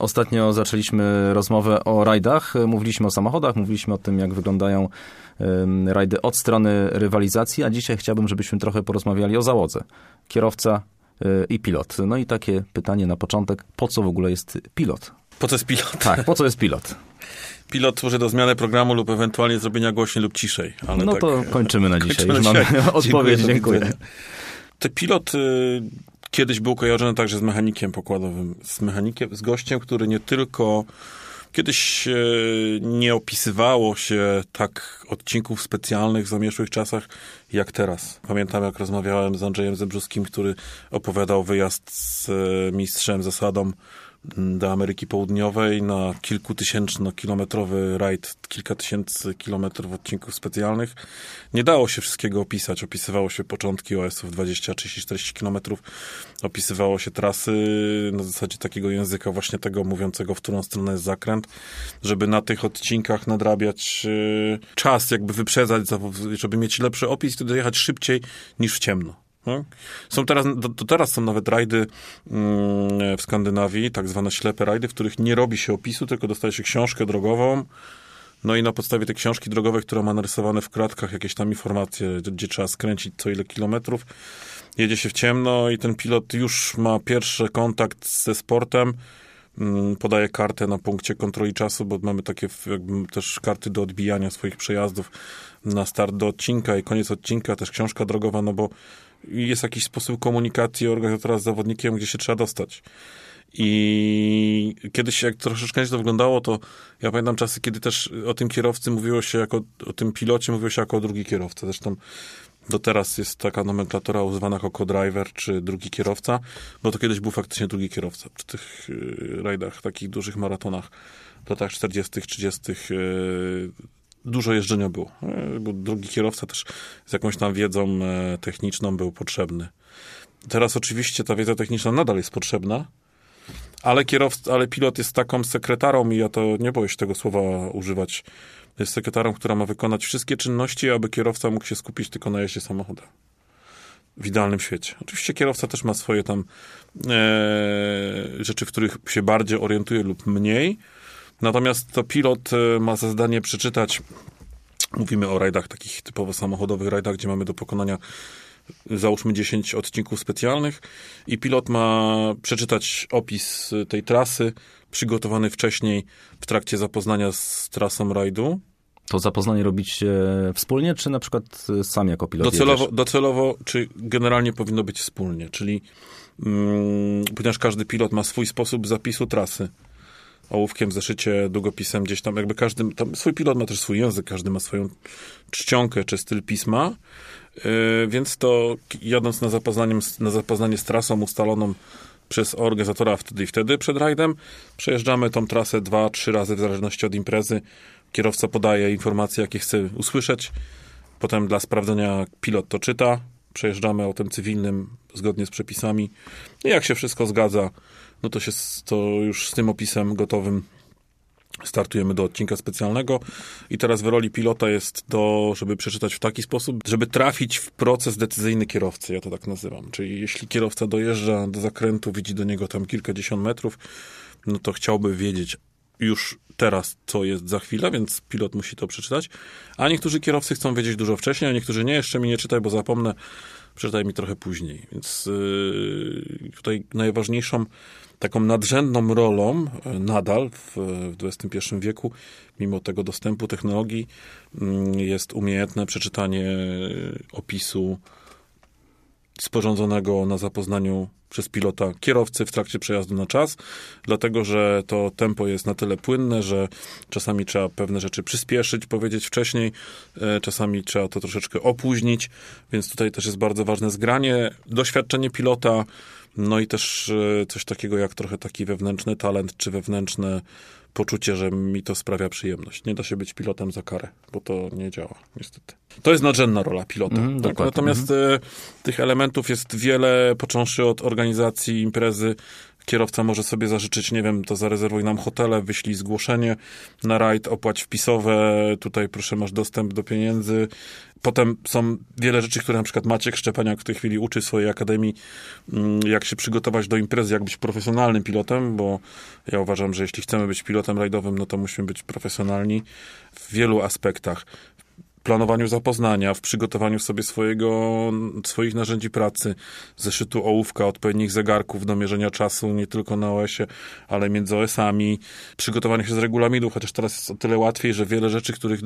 Ostatnio zaczęliśmy rozmowę o rajdach. Mówiliśmy o samochodach, mówiliśmy o tym, jak wyglądają rajdy od strony rywalizacji, a dzisiaj chciałbym, żebyśmy trochę porozmawiali o załodze. Kierowca y, i pilot. No i takie pytanie na początek, po co w ogóle jest pilot? Po co jest pilot? Tak, po co jest pilot? Pilot służy do zmiany programu lub ewentualnie zrobienia głośniej lub ciszej. no tak, to kończymy na dzisiaj. Kończymy Już na mamy dzisiaj. odpowiedź, Dziękuję, dziękuję. Ten pilot y, kiedyś był kojarzony także z mechanikiem pokładowym. Z mechanikiem, z gościem, który nie tylko Kiedyś e, nie opisywało się tak odcinków specjalnych w zamieszłych czasach jak teraz. Pamiętam, jak rozmawiałem z Andrzejem Zebrzuskim, który opowiadał wyjazd z e, mistrzem zasadą do Ameryki Południowej na kilkutysięczno-kilometrowy rajd, kilka tysięcy kilometrów odcinków specjalnych. Nie dało się wszystkiego opisać. Opisywało się początki OS-ów 20, 30, 40 kilometrów. Opisywało się trasy na zasadzie takiego języka właśnie tego mówiącego, w którą stronę jest zakręt, żeby na tych odcinkach nadrabiać e, czas, jakby wyprzedzać, żeby mieć lepszy opis i wtedy jechać szybciej niż w ciemno. No. Są teraz, do, teraz są nawet rajdy mm, w Skandynawii, tak zwane ślepe rajdy, w których nie robi się opisu, tylko dostaje się książkę drogową, no i na podstawie tej książki drogowej, która ma narysowane w kratkach jakieś tam informacje, gdzie trzeba skręcić co ile kilometrów, jedzie się w ciemno i ten pilot już ma pierwszy kontakt ze sportem, mm, podaje kartę na punkcie kontroli czasu, bo mamy takie jakby też karty do odbijania swoich przejazdów na start do odcinka i koniec odcinka, też książka drogowa, no bo jest jakiś sposób komunikacji organizatora z zawodnikiem, gdzie się trzeba dostać. I kiedyś, jak troszeczkę to wyglądało, to ja pamiętam czasy, kiedy też o tym kierowcy mówiło się jako, o tym pilocie mówiło się jako drugi kierowca. Zresztą do teraz jest taka nomenklatura używana jako co-driver, czy drugi kierowca, bo to kiedyś był faktycznie drugi kierowca. Przy tych yy, rajdach, takich dużych maratonach w latach 40., 30., yy, dużo jeżdżenia było. E, bo drugi kierowca też z jakąś tam wiedzą e, techniczną był potrzebny. Teraz oczywiście ta wiedza techniczna nadal jest potrzebna, ale kierowca, ale pilot jest taką sekretarą i ja to nie boję się tego słowa używać. Jest sekretarą, która ma wykonać wszystkie czynności, aby kierowca mógł się skupić tylko na jeździe samochodem. W idealnym świecie. Oczywiście kierowca też ma swoje tam e, rzeczy, w których się bardziej orientuje lub mniej, Natomiast to pilot e, ma za zadanie przeczytać, mówimy o rajdach takich typowo samochodowych, rajdach, gdzie mamy do pokonania załóżmy 10 odcinków specjalnych i pilot ma przeczytać opis tej trasy przygotowany wcześniej w trakcie zapoznania z trasą rajdu. To zapoznanie robić wspólnie, czy na przykład sam jako pilot Docelowo, docelowo czy generalnie powinno być wspólnie, czyli mm, ponieważ każdy pilot ma swój sposób zapisu trasy ołówkiem, zeszycie, długopisem gdzieś tam, jakby każdy, tam swój pilot ma też swój język, każdy ma swoją czcionkę czy styl pisma, yy, więc to jadąc na, zapoznaniem, na zapoznanie z trasą ustaloną przez organizatora wtedy i wtedy przed rajdem, przejeżdżamy tą trasę dwa, trzy razy w zależności od imprezy. Kierowca podaje informacje, jakie chce usłyszeć. Potem dla sprawdzenia pilot to czyta. Przejeżdżamy autem cywilnym zgodnie z przepisami. I jak się wszystko zgadza, no to, się, to już z tym opisem gotowym startujemy do odcinka specjalnego i teraz w roli pilota jest to, żeby przeczytać w taki sposób, żeby trafić w proces decyzyjny kierowcy, ja to tak nazywam. Czyli jeśli kierowca dojeżdża do zakrętu, widzi do niego tam kilkadziesiąt metrów, no to chciałby wiedzieć już teraz, co jest za chwilę, więc pilot musi to przeczytać. A niektórzy kierowcy chcą wiedzieć dużo wcześniej, a niektórzy nie, jeszcze mi nie czytaj, bo zapomnę, przeczytaj mi trochę później. Więc yy, tutaj najważniejszą taką nadrzędną rolą e, nadal w, w XXI wieku, mimo tego dostępu technologii, mm, jest umiejętne przeczytanie opisu sporządzonego na zapoznaniu przez pilota kierowcy w trakcie przejazdu na czas, dlatego że to tempo jest na tyle płynne, że czasami trzeba pewne rzeczy przyspieszyć, powiedzieć wcześniej, e, czasami trzeba to troszeczkę opóźnić, więc tutaj też jest bardzo ważne zgranie, doświadczenie pilota, no i też e, coś takiego jak trochę taki wewnętrzny talent, czy wewnętrzne poczucie, że mi to sprawia przyjemność. Nie da się być pilotem za karę, bo to nie działa, niestety. To jest nadrzędna rola pilota. Mm, tak? Natomiast mm. tych elementów jest wiele, począwszy od organizacji imprezy, kierowca może sobie zażyczyć, nie wiem, to zarezerwuj nam hotele, wyślij zgłoszenie na rajd, opłać wpisowe, tutaj proszę, masz dostęp do pieniędzy. Potem są wiele rzeczy, które na przykład Maciek Szczepaniak w tej chwili uczy w swojej akademii, mm, jak się przygotować do imprezy, jak być profesjonalnym pilotem, bo ja uważam, że jeśli chcemy być pilotem rajdowym, no to musimy być profesjonalni w wielu aspektach planowaniu zapoznania, w przygotowaniu sobie swojego, swoich narzędzi pracy, zeszytu ołówka, odpowiednich zegarków do mierzenia czasu, nie tylko na OS-ie, ale między OS-ami, przygotowanie się z regulaminu, chociaż teraz jest o tyle łatwiej, że wiele rzeczy, których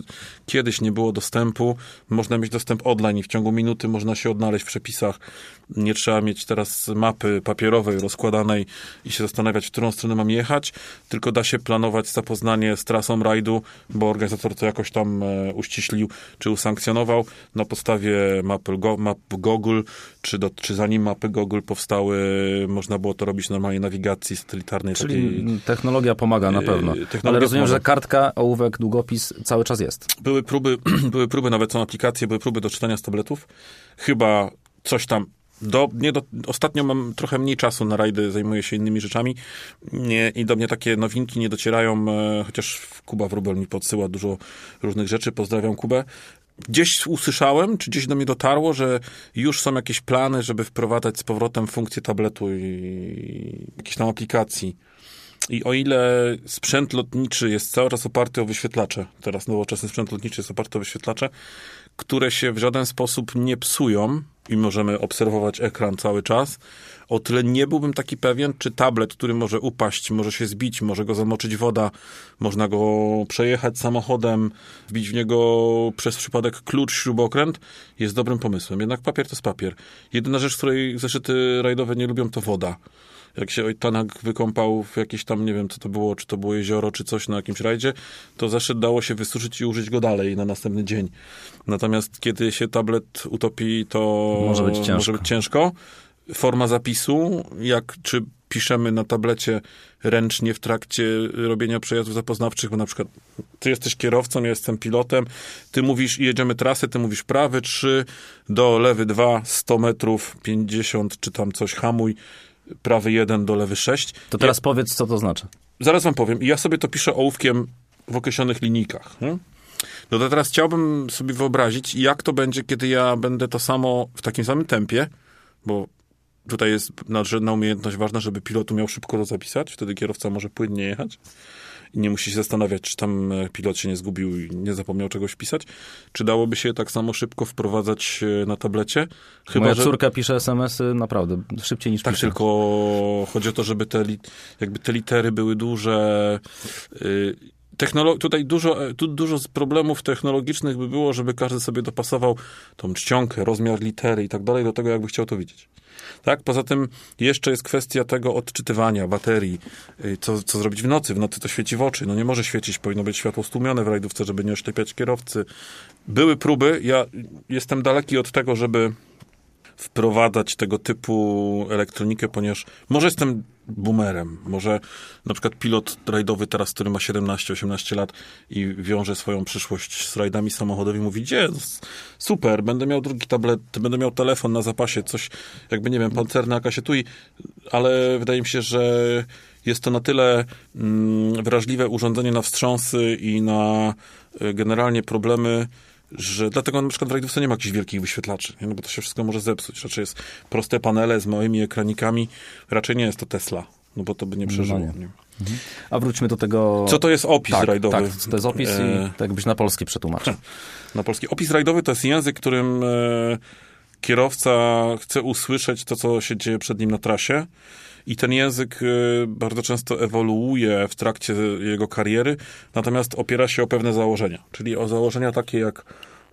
kiedyś nie było dostępu, można mieć dostęp online i w ciągu minuty można się odnaleźć w przepisach. Nie trzeba mieć teraz mapy papierowej, rozkładanej i się zastanawiać, w którą stronę mam jechać, tylko da się planować zapoznanie z trasą rajdu, bo organizator to jakoś tam e, uściślił, czy usankcjonował na podstawie mapy, map Google, czy, do, czy zanim mapy Google powstały, można było to robić normalnie nawigacji satelitarnej. Czyli takiej, technologia pomaga na pewno. Ale rozumiem, pomaga. że kartka, ołówek, długopis cały czas jest. Były próby, były próby, nawet są aplikacje, były próby do czytania z tabletów. Chyba coś tam do, nie do, ostatnio mam trochę mniej czasu na rajdy, zajmuję się innymi rzeczami nie, i do mnie takie nowinki nie docierają, e, chociaż Kuba Wrubel mi podsyła dużo różnych rzeczy, pozdrawiam Kubę. Gdzieś usłyszałem, czy gdzieś do mnie dotarło, że już są jakieś plany, żeby wprowadzać z powrotem funkcję tabletu i jakieś tam aplikacji. I o ile sprzęt lotniczy jest cały czas oparty o wyświetlacze, teraz nowoczesny sprzęt lotniczy jest oparty o wyświetlacze, które się w żaden sposób nie psują i możemy obserwować ekran cały czas, o tyle nie byłbym taki pewien, czy tablet, który może upaść, może się zbić, może go zamoczyć woda, można go przejechać samochodem, wbić w niego przez przypadek klucz, śrubokręt, jest dobrym pomysłem. Jednak papier to jest papier. Jedyna rzecz, której zeszyty rajdowe nie lubią, to woda jak się Ojtanak wykąpał w jakieś tam, nie wiem co to było, czy to było jezioro, czy coś na jakimś rajdzie, to zeszyt dało się wysuszyć i użyć go dalej na następny dzień. Natomiast kiedy się tablet utopi, to może być ciężko. Może być ciężko. Forma zapisu, jak czy piszemy na tablecie ręcznie w trakcie robienia przejazdów zapoznawczych, bo na przykład ty jesteś kierowcą, ja jestem pilotem, ty mówisz, jedziemy trasę, ty mówisz prawy 3, do lewy 2, 100 metrów, 50, czy tam coś, hamuj, prawy 1 do lewy 6. To teraz ja, powiedz, co to znaczy. Zaraz wam powiem. Ja sobie to piszę ołówkiem w określonych linijkach. Nie? No to teraz chciałbym sobie wyobrazić, jak to będzie, kiedy ja będę to samo w takim samym tempie, bo tutaj jest nadrzędna umiejętność ważna, żeby pilot umiał szybko to zapisać, wtedy kierowca może płynnie jechać i nie musi się zastanawiać, czy tam e, pilot się nie zgubił i nie zapomniał czegoś pisać. Czy dałoby się tak samo szybko wprowadzać e, na tablecie? Chyba, Moja córka że... pisze SMS-y naprawdę szybciej niż Tak, pisze. tylko chodzi o to, żeby te, jakby te litery były duże. Tutaj dużo, e, tu dużo problemów technologicznych by było, żeby każdy sobie dopasował tą czcionkę, rozmiar litery i tak dalej do tego, jakby chciał to widzieć. Tak? Poza tym jeszcze jest kwestia tego odczytywania baterii. Y, co, co zrobić w nocy? W nocy to świeci w oczy. No nie może świecić, powinno być światło stłumione w rajdówce, żeby nie oślepiać kierowcy. Były próby. Ja jestem daleki od tego, żeby wprowadzać tego typu elektronikę, ponieważ może jestem boomerem, może na przykład pilot rajdowy teraz, który ma 17-18 lat i wiąże swoją przyszłość z rajdami samochodowymi, mówi, gdzie, super, będę miał drugi tablet, będę miał telefon na zapasie, coś, jakby, nie wiem, pancerna jakaś etui, ale wydaje mi się, że jest to na tyle mm, wrażliwe urządzenie na wstrząsy i na y, generalnie problemy że dlatego na przykład w rajdówce nie ma jakichś wielkich wyświetlaczy, nie? no bo to się wszystko może zepsuć. Raczej jest proste panele z małymi ekranikami. Raczej nie jest to Tesla, no bo to by nie przeżyło. No nie. Nie? Mhm. A wróćmy do tego... Co to jest opis tak, rajdowy? Tak, to jest opis i e... tak byś na polski przetłumaczył. Na polski. Opis rajdowy to jest język, którym e... kierowca chce usłyszeć to, co się dzieje przed nim na trasie i ten język y, bardzo często ewoluuje w trakcie jego kariery, natomiast opiera się o pewne założenia, czyli o założenia takie jak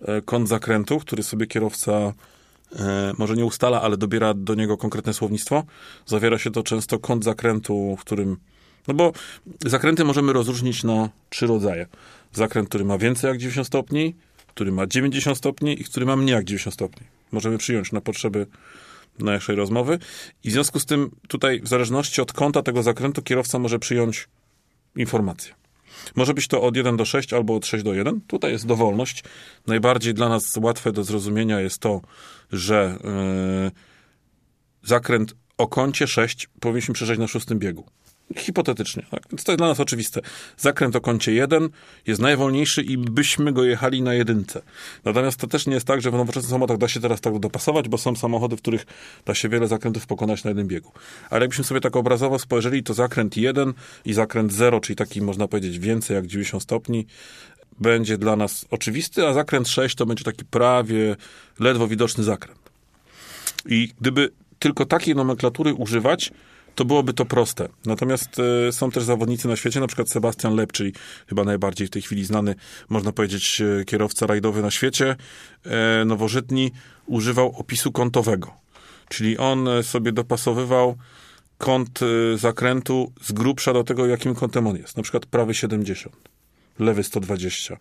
e, kąt zakrętu, który sobie kierowca e, może nie ustala, ale dobiera do niego konkretne słownictwo. Zawiera się to często kąt zakrętu, w którym no bo zakręty możemy rozróżnić na trzy rodzaje. Zakręt, który ma więcej jak 90 stopni, który ma 90 stopni i który ma mniej jak 90 stopni. Możemy przyjąć na potrzeby naszej rozmowy. I w związku z tym tutaj, w zależności od kąta tego zakrętu, kierowca może przyjąć informację. Może być to od 1 do 6 albo od 6 do 1. Tutaj jest dowolność. Najbardziej dla nas łatwe do zrozumienia jest to, że yy, zakręt o kącie 6 powinniśmy przejeżdżać na szóstym biegu. Hipotetycznie. Tak? Więc to jest dla nas oczywiste. Zakręt o kącie 1 jest najwolniejszy i byśmy go jechali na jedynce. Natomiast to też nie jest tak, że w nowoczesnych samochodach da się teraz tak dopasować, bo są samochody, w których da się wiele zakrętów pokonać na jednym biegu. Ale jakbyśmy sobie tak obrazowo spojrzeli, to zakręt 1 i zakręt 0, czyli taki można powiedzieć więcej jak 90 stopni, będzie dla nas oczywisty, a zakręt 6 to będzie taki prawie ledwo widoczny zakręt. I gdyby tylko takiej nomenklatury używać, to byłoby to proste. Natomiast e, są też zawodnicy na świecie, na przykład Sebastian Lep, czyli chyba najbardziej w tej chwili znany, można powiedzieć, e, kierowca rajdowy na świecie, e, nowożytni, używał opisu kątowego. Czyli on sobie dopasowywał kąt zakrętu z grubsza do tego, jakim kątem on jest. Na przykład prawy 70 lewy 120,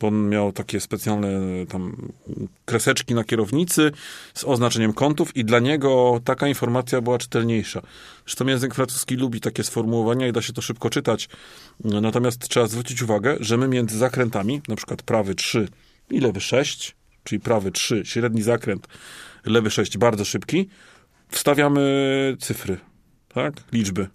bo on miał takie specjalne tam kreseczki na kierownicy z oznaczeniem kątów i dla niego taka informacja była czytelniejsza. Zresztą język francuski lubi takie sformułowania i da się to szybko czytać. Natomiast trzeba zwrócić uwagę, że my między zakrętami, na przykład prawy 3 i lewy 6, czyli prawy 3, średni zakręt, lewy 6 bardzo szybki, wstawiamy cyfry, tak? Liczby.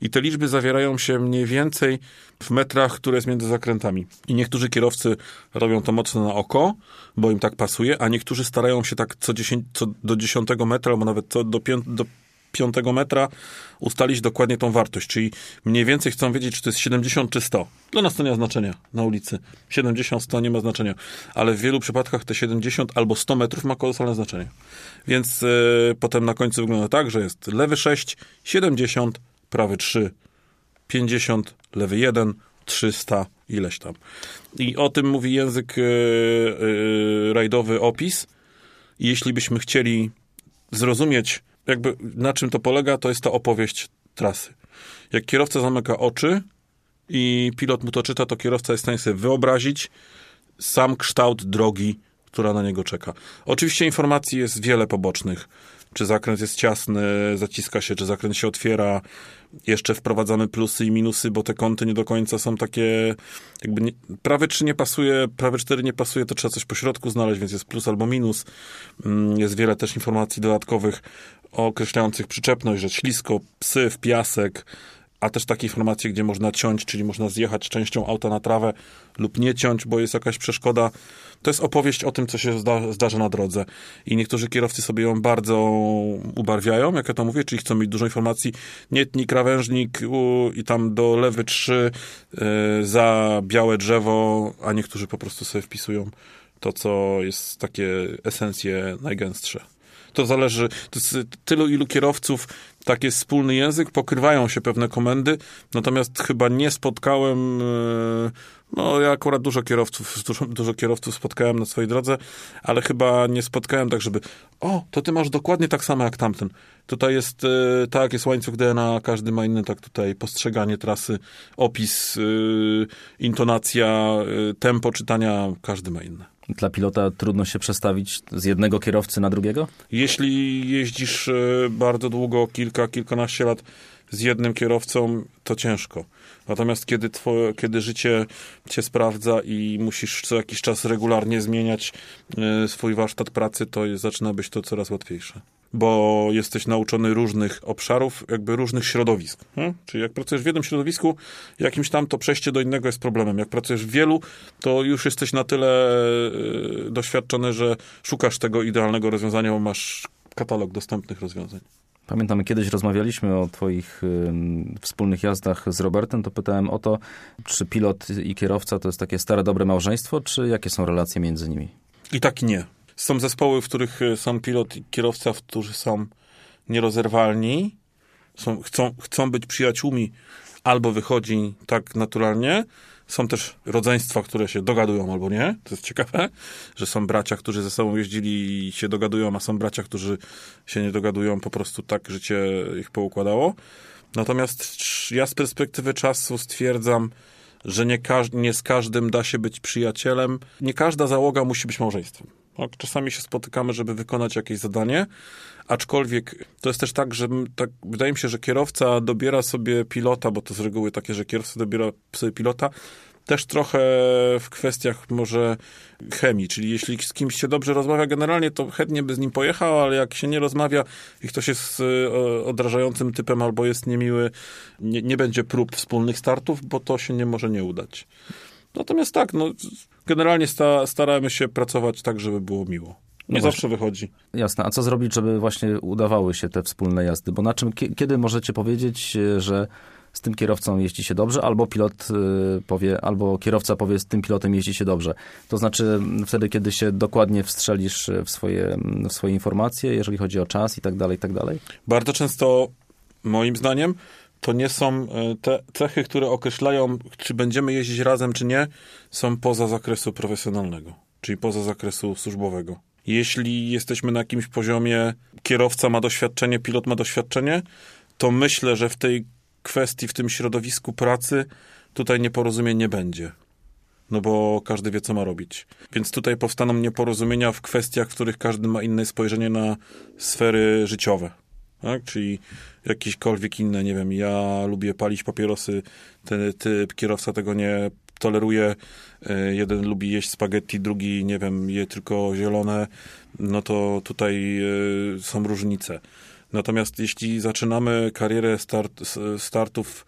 I te liczby zawierają się mniej więcej w metrach, które jest między zakrętami. I niektórzy kierowcy robią to mocno na oko, bo im tak pasuje, a niektórzy starają się tak co, 10, co do 10 metra, albo nawet co do, pię, do 5 metra ustalić dokładnie tą wartość. Czyli mniej więcej chcą wiedzieć, czy to jest 70 czy 100. Dla nas to nie ma znaczenia na ulicy. 70, 100 nie ma znaczenia. Ale w wielu przypadkach te 70 albo 100 metrów ma kolosalne znaczenie. Więc yy, potem na końcu wygląda tak, że jest lewy 6, 70, prawy 3, 50, lewy 1, 300, ileś tam. I o tym mówi język yy, yy, rajdowy opis. I jeśli byśmy chcieli zrozumieć, jakby na czym to polega, to jest to opowieść trasy. Jak kierowca zamyka oczy i pilot mu to czyta, to kierowca jest w stanie sobie wyobrazić sam kształt drogi, która na niego czeka. Oczywiście informacji jest wiele pobocznych czy zakręt jest ciasny, zaciska się, czy zakręt się otwiera. Jeszcze wprowadzamy plusy i minusy, bo te kąty nie do końca są takie, jakby nie, prawy 3 nie pasuje, prawy 4 nie pasuje, to trzeba coś po środku znaleźć, więc jest plus albo minus. Mm, jest wiele też informacji dodatkowych określających przyczepność, że ślisko, psy w piasek, a też takie informacje, gdzie można ciąć, czyli można zjechać częścią auta na trawę lub nie ciąć, bo jest jakaś przeszkoda. To jest opowieść o tym, co się zda, zdarza na drodze. I niektórzy kierowcy sobie ją bardzo ubarwiają, jak ja to mówię, czyli chcą mieć dużo informacji. Nietnik, krawężnik u, i tam do lewy trzy y, za białe drzewo, a niektórzy po prostu sobie wpisują to, co jest takie esencje najgęstsze. To zależy, to tylu ilu kierowców, tak jest wspólny język, pokrywają się pewne komendy, natomiast chyba nie spotkałem, e, no ja akurat dużo kierowców, dużo, dużo kierowców spotkałem na swojej drodze, ale chyba nie spotkałem tak, żeby o, to ty masz dokładnie tak samo jak tamten. Tutaj jest, e, tak, jest łańcuch DNA, każdy ma inny, tak tutaj postrzeganie trasy, opis, e, intonacja, tempo czytania, każdy ma inne. Dla pilota trudno się przestawić z jednego kierowcy na drugiego? Jeśli jeździsz e, bardzo długo, kilka, kilkanaście lat z jednym kierowcą, to ciężko. Natomiast kiedy, twoje, kiedy życie cię sprawdza i musisz co jakiś czas regularnie zmieniać e, swój warsztat pracy, to zaczyna być to coraz łatwiejsze bo jesteś nauczony różnych obszarów, jakby różnych środowisk. Hmm? Czyli jak pracujesz w jednym środowisku, jakimś tam, to przejście do innego jest problemem. Jak pracujesz w wielu, to już jesteś na tyle y, doświadczony, że szukasz tego idealnego rozwiązania, bo masz katalog dostępnych rozwiązań. Pamiętam, kiedyś rozmawialiśmy o twoich y, wspólnych jazdach z Robertem, to pytałem o to, czy pilot i kierowca to jest takie stare, dobre małżeństwo, czy jakie są relacje między nimi? I tak nie. Są zespoły, w których e, są pilot i kierowca, którzy są nierozerwalni, są, chcą, chcą być przyjaciółmi, albo wychodzi tak naturalnie. Są też rodzeństwa, które się dogadują albo nie. To jest ciekawe, że są bracia, którzy ze sobą jeździli i się dogadują, a są bracia, którzy się nie dogadują, po prostu tak życie ich poukładało. Natomiast ja z perspektywy czasu stwierdzam, że nie, nie z każdym da się być przyjacielem. Nie każda załoga musi być małżeństwem. Tak, czasami się spotykamy, żeby wykonać jakieś zadanie, aczkolwiek to jest też tak, że tak, wydaje mi się, że kierowca dobiera sobie pilota, bo to z reguły takie, że kierowca dobiera sobie pilota, też trochę w kwestiach może chemii, czyli jeśli z kimś się dobrze rozmawia generalnie, to chętnie by z nim pojechał, ale jak się nie rozmawia i ktoś jest e, odrażającym typem albo jest niemiły, nie, nie będzie prób wspólnych startów, bo to się nie może nie udać. Natomiast tak, no, generalnie sta, staramy się pracować tak, żeby było miło. Nie no zawsze wychodzi. Jasne. A co zrobić, żeby właśnie udawały się te wspólne jazdy? Bo na czym, kiedy możecie powiedzieć, że z tym kierowcą jeździ się dobrze, albo pilot y, powie, albo kierowca powie, z tym pilotem jeździ się dobrze. To znaczy wtedy, kiedy się dokładnie wstrzelisz w swoje, w swoje informacje, jeżeli chodzi o czas i tak dalej, i tak dalej? Bardzo często, moim zdaniem, to nie są y, te cechy, które określają, czy będziemy jeździć razem, czy nie, są poza zakresu profesjonalnego, czyli poza zakresu służbowego. Jeśli jesteśmy na jakimś poziomie, kierowca ma doświadczenie, pilot ma doświadczenie, to myślę, że w tej kwestii, w tym środowisku pracy, tutaj nieporozumień nie będzie. No bo każdy wie, co ma robić. Więc tutaj powstaną nieporozumienia w kwestiach, w których każdy ma inne spojrzenie na sfery życiowe. Tak? Czyli jakiekolwiek inne, nie wiem, ja lubię palić papierosy, ten typ kierowca tego nie toleruje. E, jeden lubi jeść spaghetti, drugi, nie wiem, je tylko zielone. No to tutaj e, są różnice. Natomiast jeśli zaczynamy karierę start, startów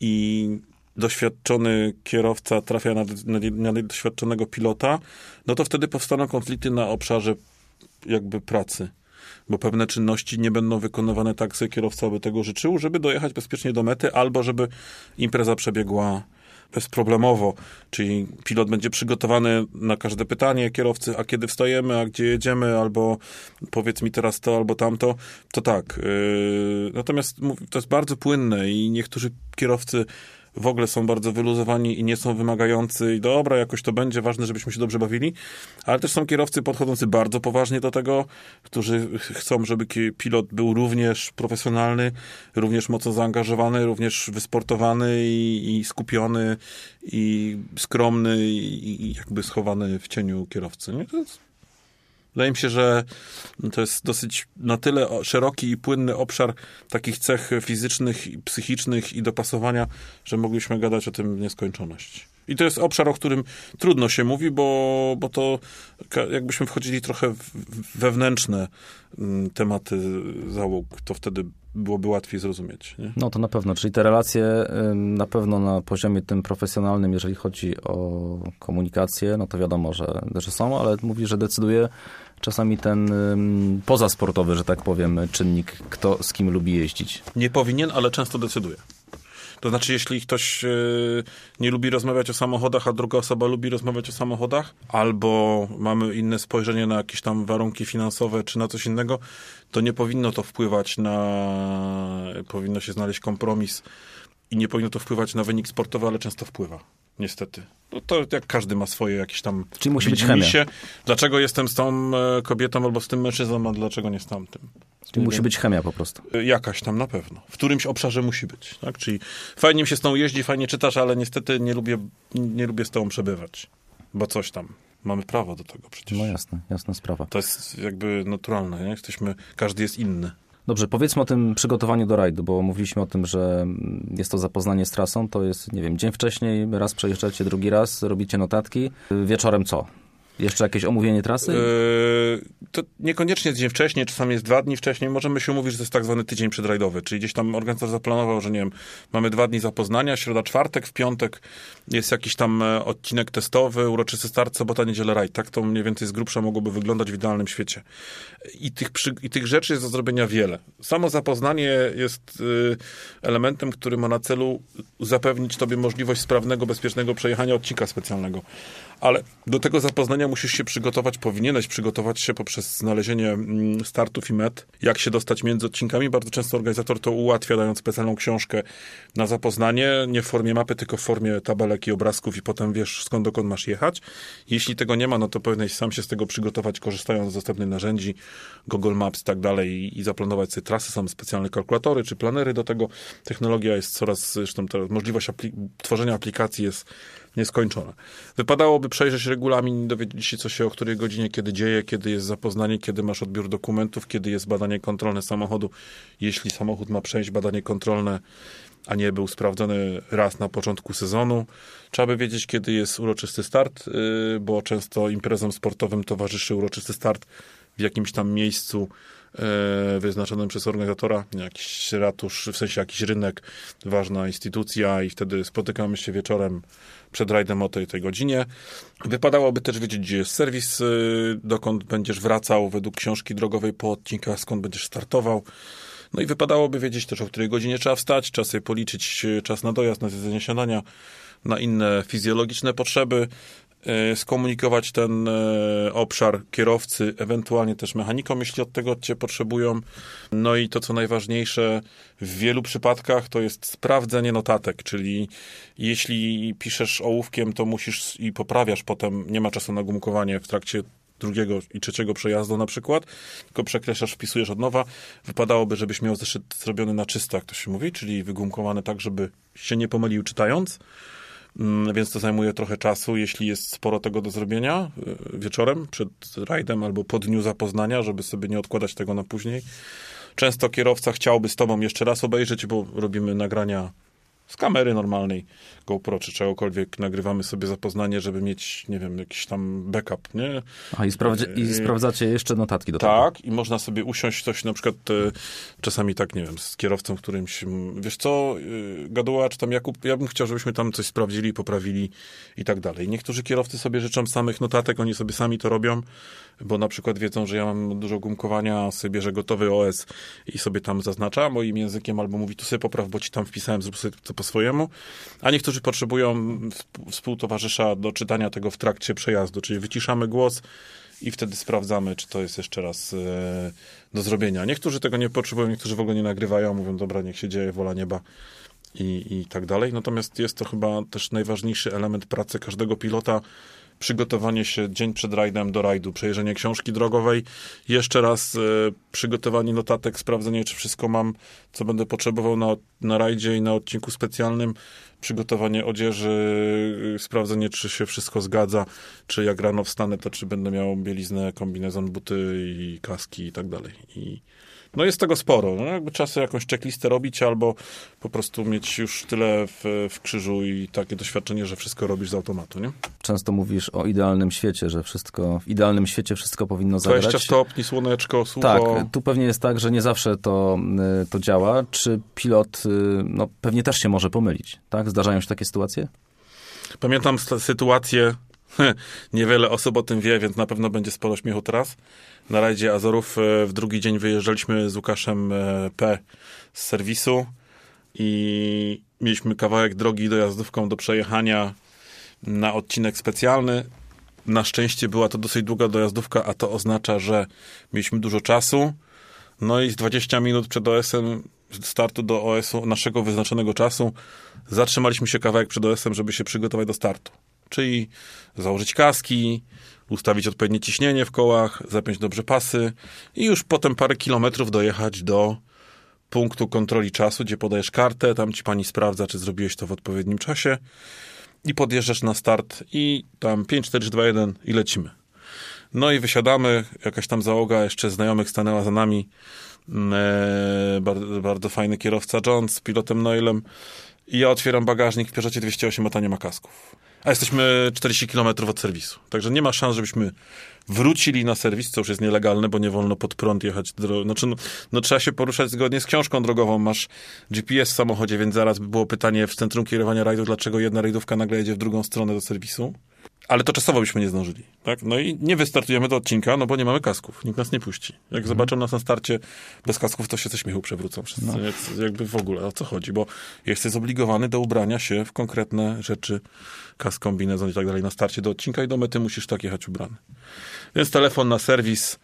i doświadczony kierowca trafia na, na, na doświadczonego pilota, no to wtedy powstaną konflikty na obszarze jakby pracy bo pewne czynności nie będą wykonywane tak, jak kierowca by tego życzył, żeby dojechać bezpiecznie do mety, albo żeby impreza przebiegła bezproblemowo, czyli pilot będzie przygotowany na każde pytanie kierowcy, a kiedy wstajemy, a gdzie jedziemy, albo powiedz mi teraz to, albo tamto, to tak. Yy, natomiast to jest bardzo płynne i niektórzy kierowcy w ogóle są bardzo wyluzowani i nie są wymagający i dobra, jakoś to będzie, ważne, żebyśmy się dobrze bawili, ale też są kierowcy podchodzący bardzo poważnie do tego, którzy chcą, żeby pilot był również profesjonalny, również mocno zaangażowany, również wysportowany i, i skupiony i skromny i, i, jakby schowany w cieniu kierowcy. Nie? To jest Wydaje mi się, że to jest dosyć na tyle szeroki i płynny obszar takich cech fizycznych, psychicznych i dopasowania, że mogliśmy gadać o tym w nieskończoność. I to jest obszar, o którym trudno się mówi, bo, bo to jakbyśmy wchodzili trochę w wewnętrzne mm, tematy załóg, to wtedy byłoby łatwiej zrozumieć. Nie? No to na pewno, czyli te relacje na pewno na poziomie tym profesjonalnym, jeżeli chodzi o komunikację, no to wiadomo, że, że są, ale mówi, że decyduje czasami ten pozasportowy, że tak powiem, czynnik, kto z kim lubi jeździć. Nie powinien, ale często decyduje. To znaczy, jeśli ktoś e, nie lubi rozmawiać o samochodach, a druga osoba lubi rozmawiać o samochodach, albo mamy inne spojrzenie na jakieś tam warunki finansowe, czy na coś innego, to nie powinno to wpływać na... powinno się znaleźć kompromis i nie powinno to wpływać na wynik sportowy, ale często wpływa. Niestety. No to jak każdy ma swoje jakieś tam... Czyli musi być chemia. Się, dlaczego jestem z tą e, kobietą albo z tym mężczyzną, a dlaczego nie z tamtym. Czyli musi być chemia po prostu. E, jakaś tam na pewno. W którymś obszarze musi być. Tak? Czyli fajnie mi się z tą jeździ, fajnie czytasz, ale niestety nie lubię, nie lubię z tą przebywać. Bo coś tam. Mamy prawo do tego przecież. No jasne, jasna sprawa. To jest jakby naturalne. Nie? Jesteśmy, każdy jest inny. Dobrze, powiedzmy o tym przygotowaniu do rajdu, bo mówiliśmy o tym, że jest to zapoznanie z trasą, to jest, nie wiem, dzień wcześniej, raz przejeżdżacie, drugi raz, robicie notatki. Wieczorem co? Jeszcze jakieś omówienie trasy? Yy, to niekoniecznie dzień wcześniej, czasami jest dwa dni wcześniej. Możemy się umówić, że to jest tak zwany tydzień przedrajdowy, czyli gdzieś tam organizator zaplanował, że nie wiem, mamy dwa dni zapoznania, środa, czwartek, w piątek jest jakiś tam e, odcinek testowy, uroczysty start, sobota, niedziela, rajd. Tak to mniej więcej z grubsza mogłoby wyglądać w idealnym świecie. I tych, przy, i tych rzeczy jest do zrobienia wiele. Samo zapoznanie jest y, elementem, który ma na celu zapewnić tobie możliwość sprawnego, bezpiecznego przejechania odcinka specjalnego. Ale do tego zapoznania musisz się przygotować, powinieneś przygotować się poprzez znalezienie mm, startów i met, jak się dostać między odcinkami. Bardzo często organizator to ułatwia, dając specjalną książkę na zapoznanie, nie w formie mapy, tylko w formie tabelek i obrazków i potem wiesz skąd dokąd masz jechać. Jeśli tego nie ma, no to powinieneś sam się z tego przygotować, korzystając z dostępnych narzędzi, Google Maps i tak dalej i, zaplanować sobie trasy. Są specjalne kalkulatory czy planery do tego. Technologia jest coraz, zresztą możliwość apli tworzenia aplikacji jest nieskończone. Wypadałoby przejrzeć regulamin, dowiedzieć się, co się o której godzinie, kiedy dzieje, kiedy jest zapoznanie, kiedy masz odbiór dokumentów, kiedy jest badanie kontrolne samochodu. Jeśli samochód ma przejść badanie kontrolne, a nie był sprawdzony raz na początku sezonu. Trzeba by wiedzieć, kiedy jest uroczysty start, y, bo często imprezom sportowym towarzyszy uroczysty start w jakimś tam miejscu y, wyznaczonym przez organizatora, jakiś ratusz, w sensie jakiś rynek, ważna instytucja i wtedy spotykamy się wieczorem przed rajdem o tej, tej godzinie. Wypadałoby też wiedzieć, gdzie jest serwis, y, dokąd będziesz wracał według książki drogowej po odcinkach, skąd będziesz startował. No i wypadałoby wiedzieć też, o której godzinie trzeba wstać, trzeba sobie policzyć czas na dojazd, na zjedzenie śniadania, na inne fizjologiczne potrzeby, skomunikować ten e, obszar kierowcy, ewentualnie też mechanikom, jeśli od tego cię potrzebują. No i to, co najważniejsze w wielu przypadkach, to jest sprawdzenie notatek, czyli jeśli piszesz ołówkiem, to musisz i poprawiasz potem, nie ma czasu na gumkowanie w trakcie drugiego i trzeciego przejazdu na przykład, tylko przekreślasz, wpisujesz od nowa. Wypadałoby, żebyś miał zeszyt zrobiony na czysto, jak to się mówi, czyli wygumkowany tak, żeby się nie pomylił czytając. Mm, więc to zajmuje trochę czasu, jeśli jest sporo tego do zrobienia y, wieczorem, przed rajdem albo po dniu zapoznania, żeby sobie nie odkładać tego na później. Często kierowca chciałby z tobą jeszcze raz obejrzeć, bo robimy nagrania z kamery normalnej GoPro czy czegokolwiek nagrywamy sobie zapoznanie, żeby mieć, nie wiem, jakiś tam backup, nie? A i, sprawdza, i sprawdzacie jeszcze notatki do tak, tego? Tak, i można sobie usiąść coś na przykład e, czasami tak, nie wiem, z kierowcą, którymś, wiesz co, e, Gaduła czy tam Jakub, ja bym chciał, żebyśmy tam coś sprawdzili, poprawili i tak dalej. Niektórzy kierowcy sobie życzą samych notatek, oni sobie sami to robią, bo na przykład wiedzą, że ja mam dużo gumkowania, sobie bierze gotowy OS i sobie tam zaznacza moim językiem, albo mówi, tu sobie popraw, bo ci tam wpisałem, zrób sobie to po swojemu, a niektórzy potrzebują współtowarzysza do czytania tego w trakcie przejazdu, czyli wyciszamy głos i wtedy sprawdzamy, czy to jest jeszcze raz e, do zrobienia. Niektórzy tego nie potrzebują, niektórzy w ogóle nie nagrywają, mówią, dobra, niech się dzieje, wola nieba i, i tak dalej. Natomiast jest to chyba też najważniejszy element pracy każdego pilota, przygotowanie się dzień przed rajdem do rajdu, przejrzenie książki drogowej, jeszcze raz e, przygotowanie notatek, sprawdzenie, czy wszystko mam, co będę potrzebował na, na rajdzie i na odcinku specjalnym, przygotowanie odzieży, e, sprawdzenie, czy się wszystko zgadza, czy jak rano wstanę, to czy będę miał bieliznę, kombinezon, buty i kaski i tak dalej. I no jest tego sporo. No jakby trzeba sobie jakąś checklistę robić albo po prostu mieć już tyle w, w krzyżu i takie doświadczenie, że wszystko robisz z automatu, nie? Często mówisz o idealnym świecie, że wszystko, w idealnym świecie wszystko powinno zagrać. 20 stopni, słoneczko, sucho. Tak, tu pewnie jest tak, że nie zawsze to, y, to działa. Czy pilot, y, no pewnie też się może pomylić, tak? Zdarzają się takie sytuacje? Pamiętam sytuację, niewiele osób o tym wie, więc na pewno będzie sporo śmiechu teraz na rajdzie Azorów e, w drugi dzień wyjeżdżaliśmy z Łukaszem e, P. z serwisu i mieliśmy kawałek drogi dojazdówką do przejechania na odcinek specjalny. Na szczęście była to dosyć długa dojazdówka, a to oznacza, że mieliśmy dużo czasu. No i z 20 minut przed OS-em, startu do OS-u, naszego wyznaczonego czasu, zatrzymaliśmy się kawałek przed OS-em, żeby się przygotować do startu. Czyli założyć kaski, ustawić odpowiednie ciśnienie w kołach, zapiąć dobrze pasy i już potem parę kilometrów dojechać do punktu kontroli czasu, gdzie podajesz kartę, tam ci pani sprawdza, czy zrobiłeś to w odpowiednim czasie i podjeżdżasz na start i tam 5, 4, 2, 1 i lecimy. No i wysiadamy, jakaś tam załoga jeszcze znajomych stanęła za nami, mm, e, bardzo, bardzo fajny kierowca John z pilotem Noilem i ja otwieram bagażnik w Peugeotie 208, a ta nie ma kasków a jesteśmy 40 km od serwisu. Także nie ma szans, żebyśmy wrócili na serwis, co już jest nielegalne, bo nie wolno pod prąd jechać. Dro... Znaczy, no, no, trzeba się poruszać zgodnie z książką drogową. Masz GPS w samochodzie, więc zaraz by było pytanie w centrum kierowania rajdu, dlaczego jedna rajdówka nagle jedzie w drugą stronę do serwisu ale to czasowo byśmy nie zdążyli. Tak? No i nie wystartujemy do odcinka, no bo nie mamy kasków. Nikt nas nie puści. Jak mhm. zobaczą nas na starcie bez kasków, to się ze śmiechu przewrócą wszyscy. No. jakby w ogóle o co chodzi, bo jesteś zobligowany do ubrania się w konkretne rzeczy, kask, kombinezon i tak dalej na starcie do odcinka i do mety musisz tak jechać ubrany. Więc telefon na serwis.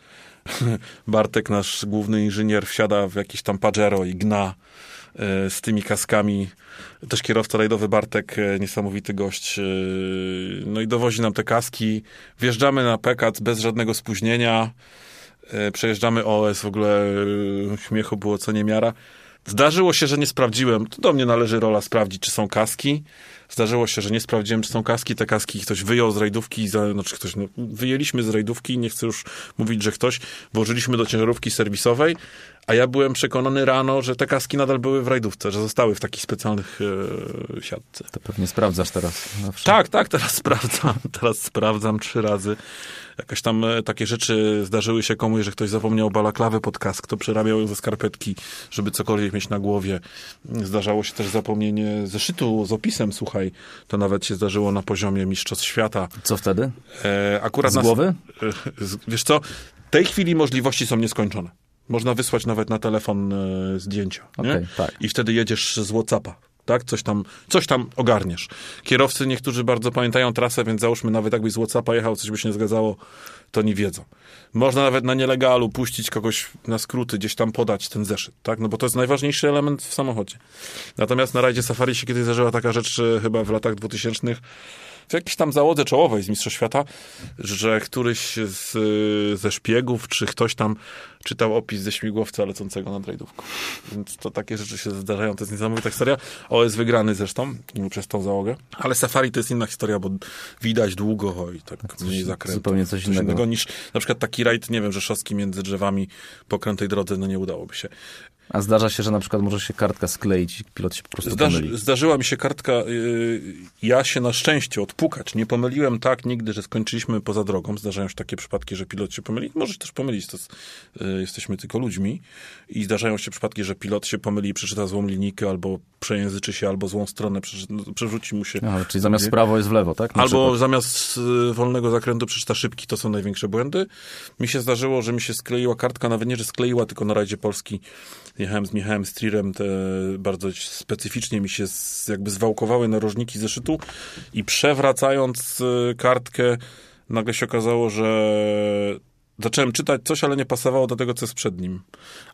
Bartek, nasz główny inżynier, wsiada w jakiś tam Pajero i gna z tymi kaskami. Też kierowca rajdowy Bartek, e, niesamowity gość. E, no i dowozi nam te kaski. Wjeżdżamy na Pekac bez żadnego spóźnienia. Przejeżdżamy OS, w ogóle śmiechu było co niemiara. Zdarzyło się, że nie sprawdziłem. To do mnie należy rola sprawdzić, czy są kaski. Zdarzyło się, że nie sprawdziłem, czy są kaski. Te kaski ktoś wyjął z rajdówki, za, znaczy ktoś, no, wyjęliśmy z rajdówki, nie chcę już mówić, że ktoś, włożyliśmy do ciężarówki serwisowej, A ja byłem przekonany rano, że te kaski nadal były w rajdówce, że zostały w takich specjalnych e, siatce. To pewnie sprawdzasz teraz. Zawsze. Tak, tak, teraz sprawdzam. Teraz sprawdzam trzy razy. Jakaś tam e, takie rzeczy zdarzyły się komuś, że ktoś zapomniał balaklawy pod kask, to przerabiał ją ze skarpetki, żeby cokolwiek mieć na głowie. Zdarzało się też zapomnienie zeszytu z opisem, słuchaj. To nawet się zdarzyło na poziomie mistrzostw świata. Co wtedy? E, akurat Z nas- głowy? E, z- Wiesz co, w tej chwili możliwości są nieskończone. Można wysłać nawet na telefon e, zdjęcia. Okej, tak. I wtedy jedziesz z Whatsappa. Tak, coś tam, coś tam ogarniesz. Kierowcy niektórzy bardzo pamiętają trasę, więc załóżmy nawet jakbyś z Whatsappa jechał, coś by się nie zgadzało, to nie wiedzą. Można nawet na nielegalu puścić kogoś na skróty, gdzieś tam podać ten zeszyt, tak? No bo to jest najważniejszy element w samochodzie. Natomiast na rajdzie Safari się kiedyś zdarzyła taka rzecz, chyba w latach 2000 w jakiejś tam załodze czołowej z Mistrzostw Świata, że któryś z, ze szpiegów, czy ktoś tam czytał opis ze śmigłowca lecącego nad rajdówką. Więc to takie rzeczy się zdarzają, to jest niesamowita historia. O jest wygrany zresztą przez tą załogę. Ale Safari to jest inna historia, bo widać długo i tak mniej zakrętu. zupełnie coś innego. niż na przykład taki rajd, nie wiem, rzeszowski między drzewami po krętej drodze, no nie udałoby się. A zdarza się, że na przykład może się kartka skleić i pilot się po prostu pomyli. Zdarzy, zdarzyła mi się kartka, y, ja się na szczęście odpukać. Nie pomyliłem tak nigdy, że skończyliśmy poza drogą. Zdarzają się takie przypadki, że pilot się pomyli. Może się też pomylić, to jest, y, jesteśmy tylko ludźmi. I zdarzają się przypadki, że pilot się pomyli i przeczyta złą linijkę, albo przejęzyczy się, albo złą stronę, no, przerzuci mu się. Aha, czyli zamiast w prawo jest w lewo, tak? Na Albo przykład. zamiast y, wolnego zakrętu przeczyta szybki, to są największe błędy. Mi się zdarzyło, że mi się skleiła kartka, nawet nie, że skleiła, tylko na rajdzie Polski jechałem z Michałem Strirem, te bardzo specyficznie mi się z, jakby zwałkowały narożniki zeszytu i przewracając y, kartkę nagle się okazało, że zacząłem czytać coś, ale nie pasowało do tego, co jest przed nim.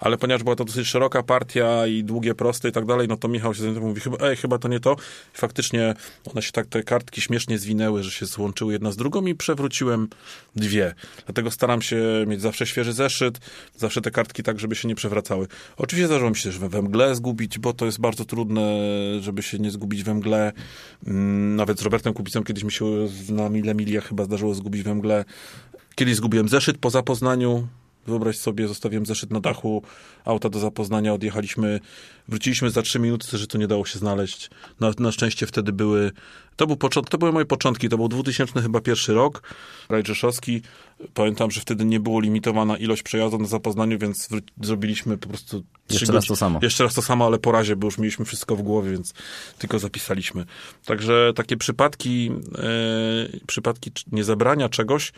Ale ponieważ była to dosyć szeroka partia i długie, proste i tak dalej, no to Michał się zorientował, mówi, chyba, ej, chyba to nie to. I faktycznie one się tak, te kartki śmiesznie zwinęły, że się złączyły jedna z drugą i przewróciłem dwie. Dlatego staram się mieć zawsze świeży zeszyt, zawsze te kartki tak, żeby się nie przewracały. Oczywiście zdarzyło mi się też we, mgle zgubić, bo to jest bardzo trudne, żeby się nie zgubić we mgle. Mm, Nawet z Robertem Kubicą kiedyś mi się na mile milia chyba zdarzyło zgubić we mgle. Kiedyś zgubiłem zeszyt po zapoznaniu. Wyobraź sobie, zostawiłem zeszyt na dachu auta do zapoznania, odjechaliśmy, wróciliśmy za trzy minuty, zeszytu nie dało się znaleźć. Na, na szczęście wtedy były, to, był począt, to były moje początki, to był 2000 chyba pierwszy rok, Raj Rzeszowski. Pamiętam, że wtedy nie było limitowana ilość przejazdów na zapoznaniu, więc zrobiliśmy po prostu Jeszcze raz to samo. Jeszcze raz to samo, ale po razie, bo już mieliśmy wszystko w głowie, więc tylko zapisaliśmy. Także takie przypadki, e, przypadki niezabrania czegoś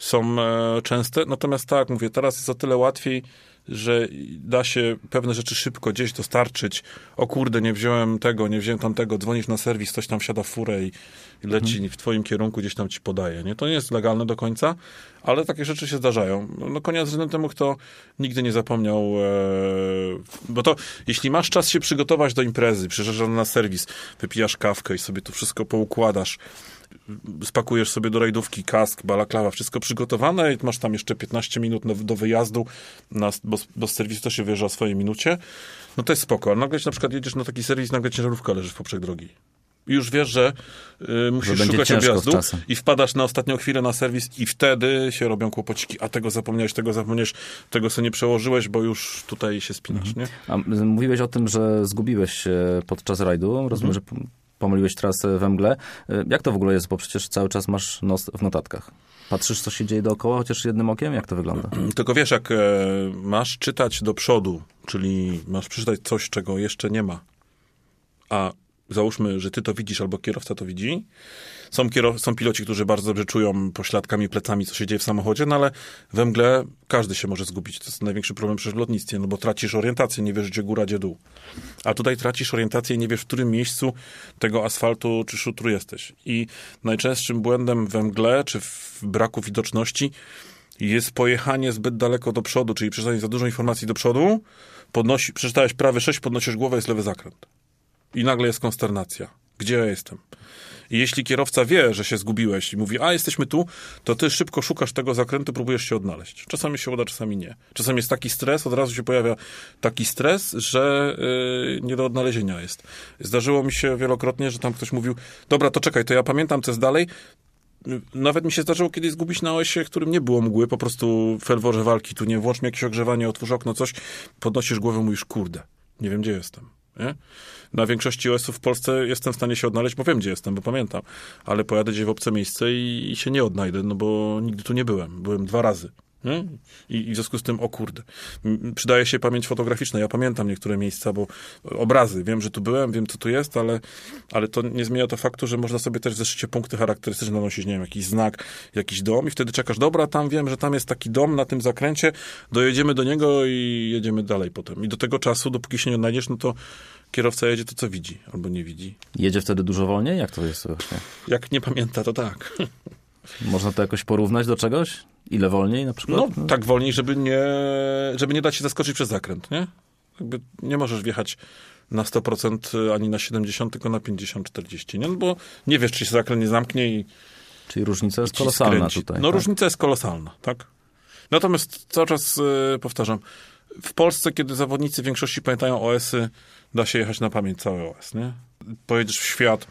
są e, częste. Natomiast tak, mówię, teraz jest o tyle łatwiej, że da się pewne rzeczy szybko gdzieś dostarczyć. O kurde, nie wziąłem tego, nie wziąłem tamtego, dzwonisz na serwis, ktoś tam wsiada w furę i, i leci w twoim kierunku, gdzieś tam ci podaje. Nie? To nie jest legalne do końca, ale takie rzeczy się zdarzają. No koniec względem temu, kto nigdy nie zapomniał, e, bo to, jeśli masz czas się przygotować do imprezy, przyjeżdżasz na serwis, wypijasz kawkę i sobie to wszystko poukładasz, spakujesz sobie do rajdówki kask, balaklawa, wszystko przygotowane i masz tam jeszcze 15 minut do, do wyjazdu, na, bo, bo z serwisu też się wyjeżdża o swojej minucie, no to jest spoko. Ale nagle na przykład jedziesz na taki serwis, nagle ciężarówka leży w poprzek drogi. I już wiesz, że y, musisz szukać objazdu i wpadasz na ostatnią chwilę na serwis i wtedy się robią kłopociki. A tego zapomniałeś, tego zapomniałeś, tego sobie nie przełożyłeś, bo już tutaj się spinasz, nie? A mówiłeś o tym, że zgubiłeś się podczas rajdu. Rozumiem, że p- pomyliłeś trasę we mgle. Y, Jak to w ogóle jest? Bo przecież cały czas masz nos w notatkach. Patrzysz, co się dzieje dookoła, chociaż jednym okiem? Jak to wygląda? Tylko wiesz, jak e, masz czytać do przodu, czyli masz przeczytać coś, czego jeszcze nie ma, a załóżmy, że ty to widzisz albo kierowca to widzi. Są, kierow- są piloci, którzy bardzo dobrze czują pośladkami, plecami, co się dzieje w samochodzie, no ale we mgle każdy się może zgubić. To jest największy problem przy lotnictwie, no bo tracisz orientację, nie wiesz, gdzie góra, gdzie dół. A tutaj tracisz orientację i nie wiesz, w którym miejscu tego asfaltu czy szutru jesteś. I najczęstszym błędem we mgle, czy w braku widoczności jest pojechanie zbyt daleko do przodu, czyli przeczytanie za dużo informacji do przodu, podnosi, przeczytałeś prawy 6, podnosisz głowę, jest lewy zakręt. I nagle jest konsternacja. Gdzie ja jestem? I jeśli kierowca wie, że się zgubiłeś i mówi, a jesteśmy tu, to ty szybko szukasz tego zakrętu, próbujesz się odnaleźć. Czasami się uda, czasami nie. Czasami jest taki stres, od razu się pojawia taki stres, że yy, nie do odnalezienia jest. Zdarzyło mi się wielokrotnie, że tam ktoś mówił, dobra, to czekaj, to ja pamiętam, co jest dalej, nawet mi się zdarzyło kiedyś zgubić na OS-ie, którym nie było mgły, po prostu ferworze walki, tu nie włącz mi jakieś ogrzewanie, otwórz okno, coś, podnosisz głowę, mówisz, kurde, nie wiem, gdzie jestem. Nie? Na większości OS-ów w Polsce jestem w stanie się odnaleźć, bo wiem, gdzie jestem, bo pamiętam. Ale pojadę gdzieś w obce miejsce i, i się nie odnajdę, no bo nigdy tu nie byłem. Byłem dwa razy. Nie? I, I w związku z tym, o kurde, przydaje się pamięć fotograficzna. Ja pamiętam niektóre miejsca, bo obrazy, wiem, że tu byłem, wiem, co tu jest, ale, ale to nie zmienia to faktu, że można sobie też w zeszycie punkty charakterystyczne nanosić, nie wiem, jakiś znak, jakiś dom i wtedy czekasz, dobra, tam wiem, że tam jest taki dom na tym zakręcie, dojedziemy do niego i jedziemy dalej potem. I do tego czasu, dopóki się nie odnajdziesz, no to kierowca jedzie to, co widzi, albo nie widzi. Jedzie wtedy dużo wolniej? Jak to jest właśnie? Jak nie pamięta, to tak. Można to jakoś porównać do czegoś? Ile wolniej na przykład? No, tak wolniej, żeby nie, żeby nie dać się zaskoczyć przez zakręt, nie? Jakby nie możesz wjechać na 100% ani na 70, tylko na 50-40, nie? No bo nie wiesz, czy się zakręt nie zamknie i Czyli różnica jest kolosalna skręci. tutaj. No tak? różnica jest kolosalna, tak? Natomiast cały czas yy, powtarzam, w Polsce, kiedy zawodnicy w większości pamiętają OS-y, da się jechać na pamięć cały OS, nie? Pojedziesz w świat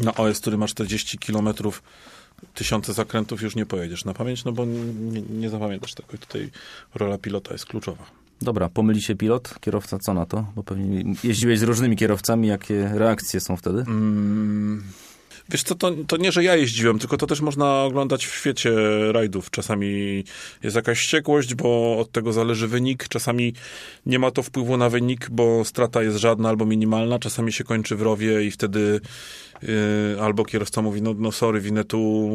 na OS, który ma 40 kilometrów tysiące zakrętów już nie pojedziesz na pamięć, no bo nie, nie zapamiętasz tego. I tutaj rola pilota jest kluczowa. Dobra, pomyli się pilot, kierowca co na to? Bo pewnie jeździłeś z różnymi kierowcami, jakie reakcje są wtedy? Mm, Wiesz co, to, to nie, że ja jeździłem, tylko to też można oglądać w świecie rajdów. Czasami jest jakaś wściekłość, bo od tego zależy wynik. Czasami nie ma to wpływu na wynik, bo strata jest żadna albo minimalna. Czasami się kończy w rowie i wtedy yy, albo kierowca mówi, no, no sorry, winę tu,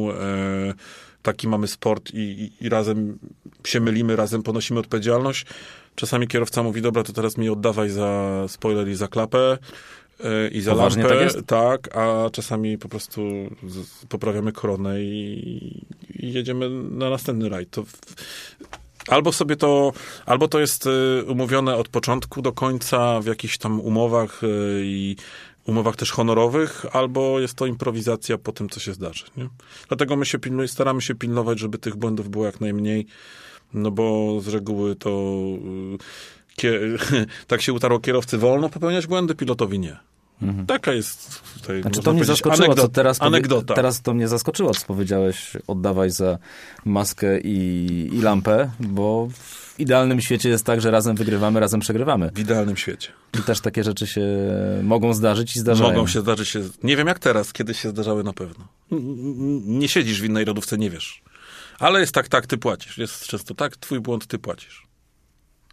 yy, taki mamy sport i, i, i razem się mylimy, razem ponosimy odpowiedzialność. Czasami kierowca mówi, dobra, to teraz mi oddawaj za spoiler i za klapę. E, i za Poważnie lampę, tak, jest? tak, a czasami po prostu poprawiamy koronę i, i jedziemy na następny rajd. To w, albo sobie to, albo to jest e, umówione od początku do końca w jakichś tam umowach e, i umowach też honorowych, albo jest to improwizacja po tym, co się zdarzy. Nie? Dlatego my się pilnujemy, staramy się pilnować, żeby tych błędów było jak najmniej, no bo z reguły to tak się utarło kierowcy wolno popełniać błędy, pilotowi nie. Mhm. Taka jest tutaj, znaczy, to mnie zaskoczyło, anegdota, co teraz, anegdota. teraz to mnie zaskoczyło, co powiedziałeś, oddawaj za maskę i, i lampę, bo w idealnym świecie jest tak, że razem wygrywamy, razem przegrywamy. W idealnym świecie. I też takie rzeczy się mogą zdarzyć i zdarzają. Mogą się zdarzyć. Się, nie wiem jak teraz, kiedyś się zdarzały na pewno. Nie siedzisz w innej lodówce, nie wiesz. Ale jest tak, tak, ty płacisz. Jest często tak, twój błąd, ty płacisz.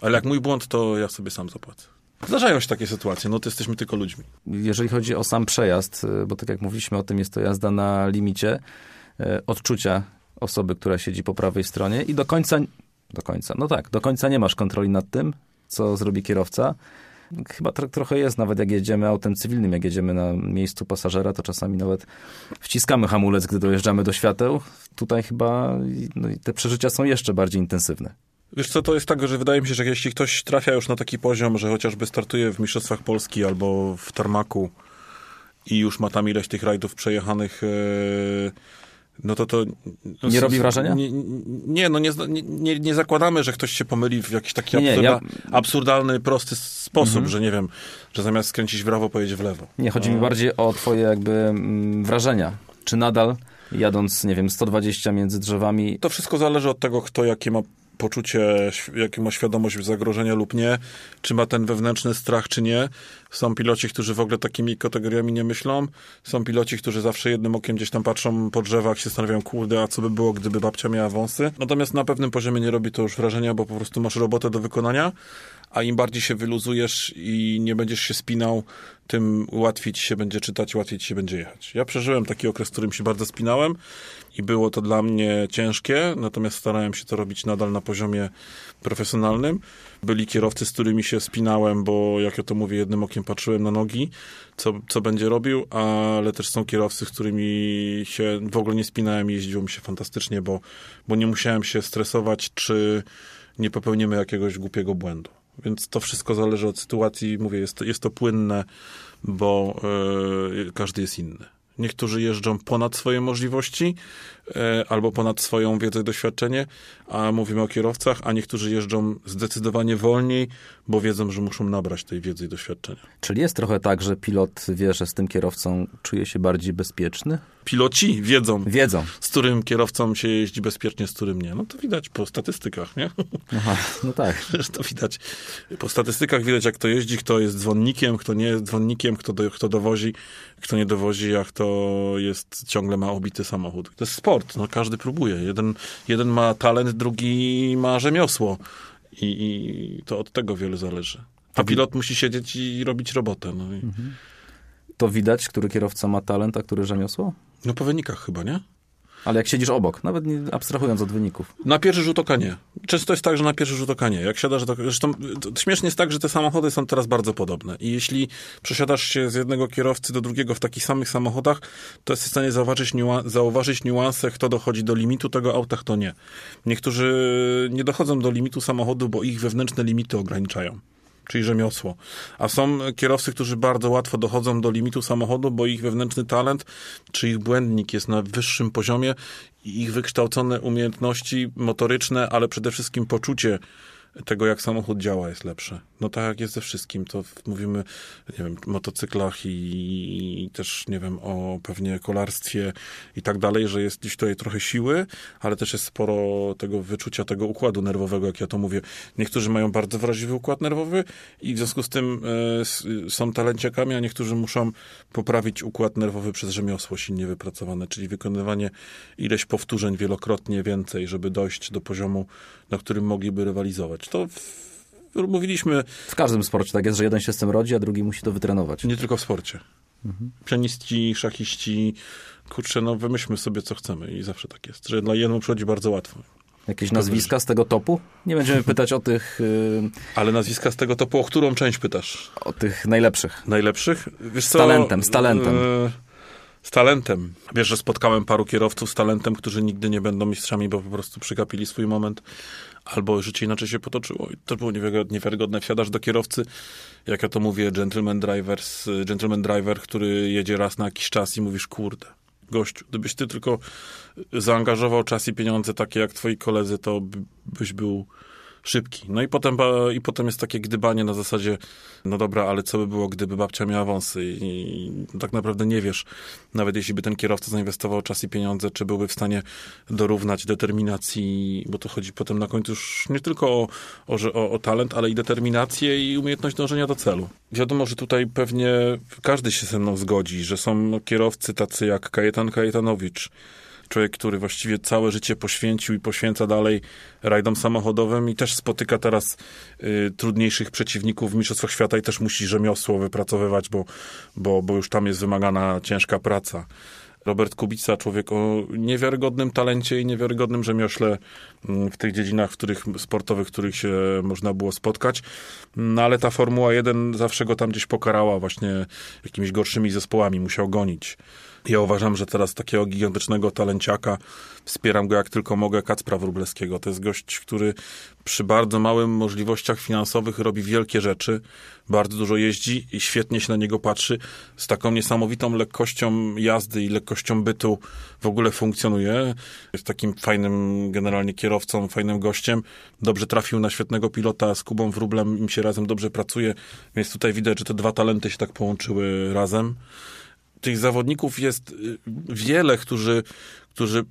Ale jak mój błąd, to ja sobie sam zapłacę. Zdarzają się takie sytuacje, no to jesteśmy tylko ludźmi. Jeżeli chodzi o sam przejazd, y, bo tak jak mówiliśmy o tym, jest to jazda na limicie y, odczucia osoby, która siedzi po prawej stronie i do końca, do końca, no tak, do końca nie masz kontroli nad tym, co zrobi kierowca. Chyba tro, trochę jest, nawet jak jedziemy autem cywilnym, jak jedziemy na miejscu pasażera, to czasami nawet wciskamy hamulec, gdy dojeżdżamy do świateł. Tutaj chyba no, te przeżycia są jeszcze bardziej intensywne. Wiesz co, to jest tak, że wydaje mi się, że jeśli ktoś trafia już na taki poziom, że chociażby startuje w Mistrzostwach Polski albo w Tarmaku i już ma tam ileś tych rajdów przejechanych, e, no to to... No, nie robi wrażenia? Nie, nie no nie, nie, nie, zakładamy, że ktoś się pomyli w jakiś taki absurda, ja... absurdalny, prosty sposób, mhm. że nie wiem, że zamiast skręcić w prawo, pojedzie w lewo. Nie, chodzi mi bardziej o twoje jakby mm, wrażenia. Czy nadal jadąc, nie wiem, 120 między drzewami... To wszystko zależy od tego, kto jakie ma poczucie, jakie ma świadomość zagrożenia lub nie, czy ma ten wewnętrzny strach, czy nie. Są piloci, którzy w ogóle takimi kategoriami nie myślą. Są piloci, którzy zawsze jednym okiem gdzieś tam patrzą po drzewach, się zastanawiają, kurde, a co by było, gdyby babcia miała wąsy. Natomiast na pewnym poziomie nie robi to już wrażenia, bo po prostu masz robotę do wykonania, a im bardziej się wyluzujesz i nie będziesz się spinał, tym łatwiej ci się będzie czytać, łatwiej ci się będzie jechać. Ja przeżyłem taki okres, w którym się bardzo spinałem i było to dla mnie ciężkie, natomiast starałem się to robić nadal na poziomie profesjonalnym. Byli kierowcy, z którymi się spinałem, bo jak ja to mówię, jednym okiem patrzyłem na nogi, co, co będzie robił, ale też są kierowcy, z którymi się w ogóle nie spinałem i jeździło mi się fantastycznie, bo, bo nie musiałem się stresować, czy nie popełnimy jakiegoś głupiego błędu. Więc to wszystko zależy od sytuacji. Mówię, jest to, jest to płynne, bo yy, każdy jest inny. Niektórzy jeżdżą ponad swoje możliwości e, albo ponad swoją wiedzę i doświadczenie, a mówimy o kierowcach, a niektórzy jeżdżą zdecydowanie wolniej, bo wiedzą, że muszą nabrać tej wiedzy i doświadczenia. Czyli jest trochę tak, że pilot wie, że z tym kierowcą czuje się bardziej bezpieczny? piloci wiedzą, Wiedzą. z którym kierowcą się jeździ bezpiecznie, z którym nie. No to widać po statystykach, nie? Aha, no tak. To widać. Po statystykach widać, jak to jeździ, kto jest dzwonnikiem, kto nie jest dzwonnikiem, kto, do, kto dowozi, kto nie dowozi, jak to jest, ciągle ma obity samochód. To jest sport, no każdy próbuje. Jeden, jeden ma talent, drugi ma rzemiosło. I, I to od tego wiele zależy. A pilot musi siedzieć i robić robotę. No, i, To widać, który kierowca ma talent, a który rzemiosło? no po wynikach chyba, nie? Ale jak siedzisz obok, nawet nie abstrahując od wyników. Na pierwszy rzut oka nie. Często jest tak, że na pierwszy rzut oka nie. Jak siadasz do... Zresztą śmiesznie jest tak, że te samochody są teraz bardzo podobne. I jeśli przesiadasz się z jednego kierowcy do drugiego w takich samych samochodach, to jesteś w stanie zauważyć, niuan- zauważyć niuanse, kto dochodzi do limitu tego auta, kto nie. Niektórzy nie dochodzą do limitu samochodu, bo ich wewnętrzne limity ograniczają. Czyli rzemiosło. A są kierowcy, którzy bardzo łatwo dochodzą do limitu samochodu, bo ich wewnętrzny talent, czy ich błędnik jest na wyższym poziomie i ich wykształcone umiejętności motoryczne, ale przede wszystkim poczucie tego, jak samochód działa, jest lepsze. No tak jak jest ze wszystkim, to mówimy, nie wiem, motocyklach i, i też, nie wiem, o pewnie kolarstwie i tak dalej, że jest gdzieś tutaj trochę siły, ale też jest sporo tego wyczucia, tego układu nerwowego, jak ja to mówię. Niektórzy mają bardzo wrażliwy układ nerwowy i w związku z tym s- są talenciakami, a niektórzy muszą poprawić układ nerwowy przez rzemiosło silnie wypracowane, czyli wykonywanie ileś powtórzeń wielokrotnie więcej, żeby dojść do poziomu, na którym mogliby rywalizować. To w, mówiliśmy W każdym sporcie tak jest, że jeden się z tym rodzi, a drugi musi to wytrenować. nie tylko w sporcie. Pianiści, szachiści, kurczę, no wymyślmy sobie, co chcemy i zawsze tak jest, że dla jednego przychodzi bardzo łatwo. Jakieś nazwiska z tego topu? Nie będziemy pytać o tych, y, Ale nazwiska z tego topu, o którą część pytasz? o tych najlepszych. Najlepszych? Wiesz Z co, talentem, z talentem. e, Z talentem. Wiesz, że spotkałem paru kierowców z talentem, którzy nigdy nie będą mistrzami, bo po prostu przegapili swój moment, albo życie inaczej się potoczyło. I to było niewiarygodne. Wsiadasz do kierowcy, jak ja to mówię, gentleman, drivers, gentleman driver, który jedzie raz na jakiś czas i mówisz, kurde, gościu, gdybyś ty tylko zaangażował czas i pieniądze takie jak twoi koledzy, to by- byś był szybki. No i potem, i potem jest takie gdybanie na zasadzie, no dobra, ale co by było, gdyby babcia miała wąsy i, i tak naprawdę nie wiesz, nawet jeśli by ten kierowca zainwestował czas i pieniądze, czy byłby w stanie dorównać determinacji, bo to chodzi potem na końcu już nie tylko o, o, o talent, ale i determinację i umiejętność dążenia do celu. Wiadomo, że tutaj pewnie każdy się ze mną zgodzi, że są kierowcy tacy jak Kajetan Kajetanowicz, człowiek, który właściwie całe życie poświęcił i poświęca dalej rajdom samochodowym i też spotyka teraz y, trudniejszych przeciwników w Mistrzostwach Świata i też musi rzemiosło wypracowywać, bo, bo, bo już tam jest wymagana ciężka praca. Robert Kubica, człowiek o niewiarygodnym talencie i niewiarygodnym rzemiośle mm, w tych dziedzinach, w których, sportowych, w których się można było spotkać. No ale ta Formuła 1 zawsze go tam gdzieś pokarała właśnie jakimiś gorszymi zespołami, musiał gonić. Ja uważam, że teraz takiego gigantycznego talenciaka wspieram go jak tylko mogę, Kacpra Wróblewskiego. To jest gość, który przy bardzo małym możliwościach finansowych robi wielkie rzeczy, bardzo dużo jeździ i świetnie się na niego patrzy. Z taką niesamowitą lekkością jazdy i lekkością bytu w ogóle funkcjonuje. Jest takim fajnym generalnie kierowcą, fajnym gościem. Dobrze trafił na świetnego pilota z Kubą Wróblem, im się razem dobrze pracuje, więc tutaj widać, że te dwa talenty się tak połączyły razem tych zawodników jest y, wiele, którzy, którzy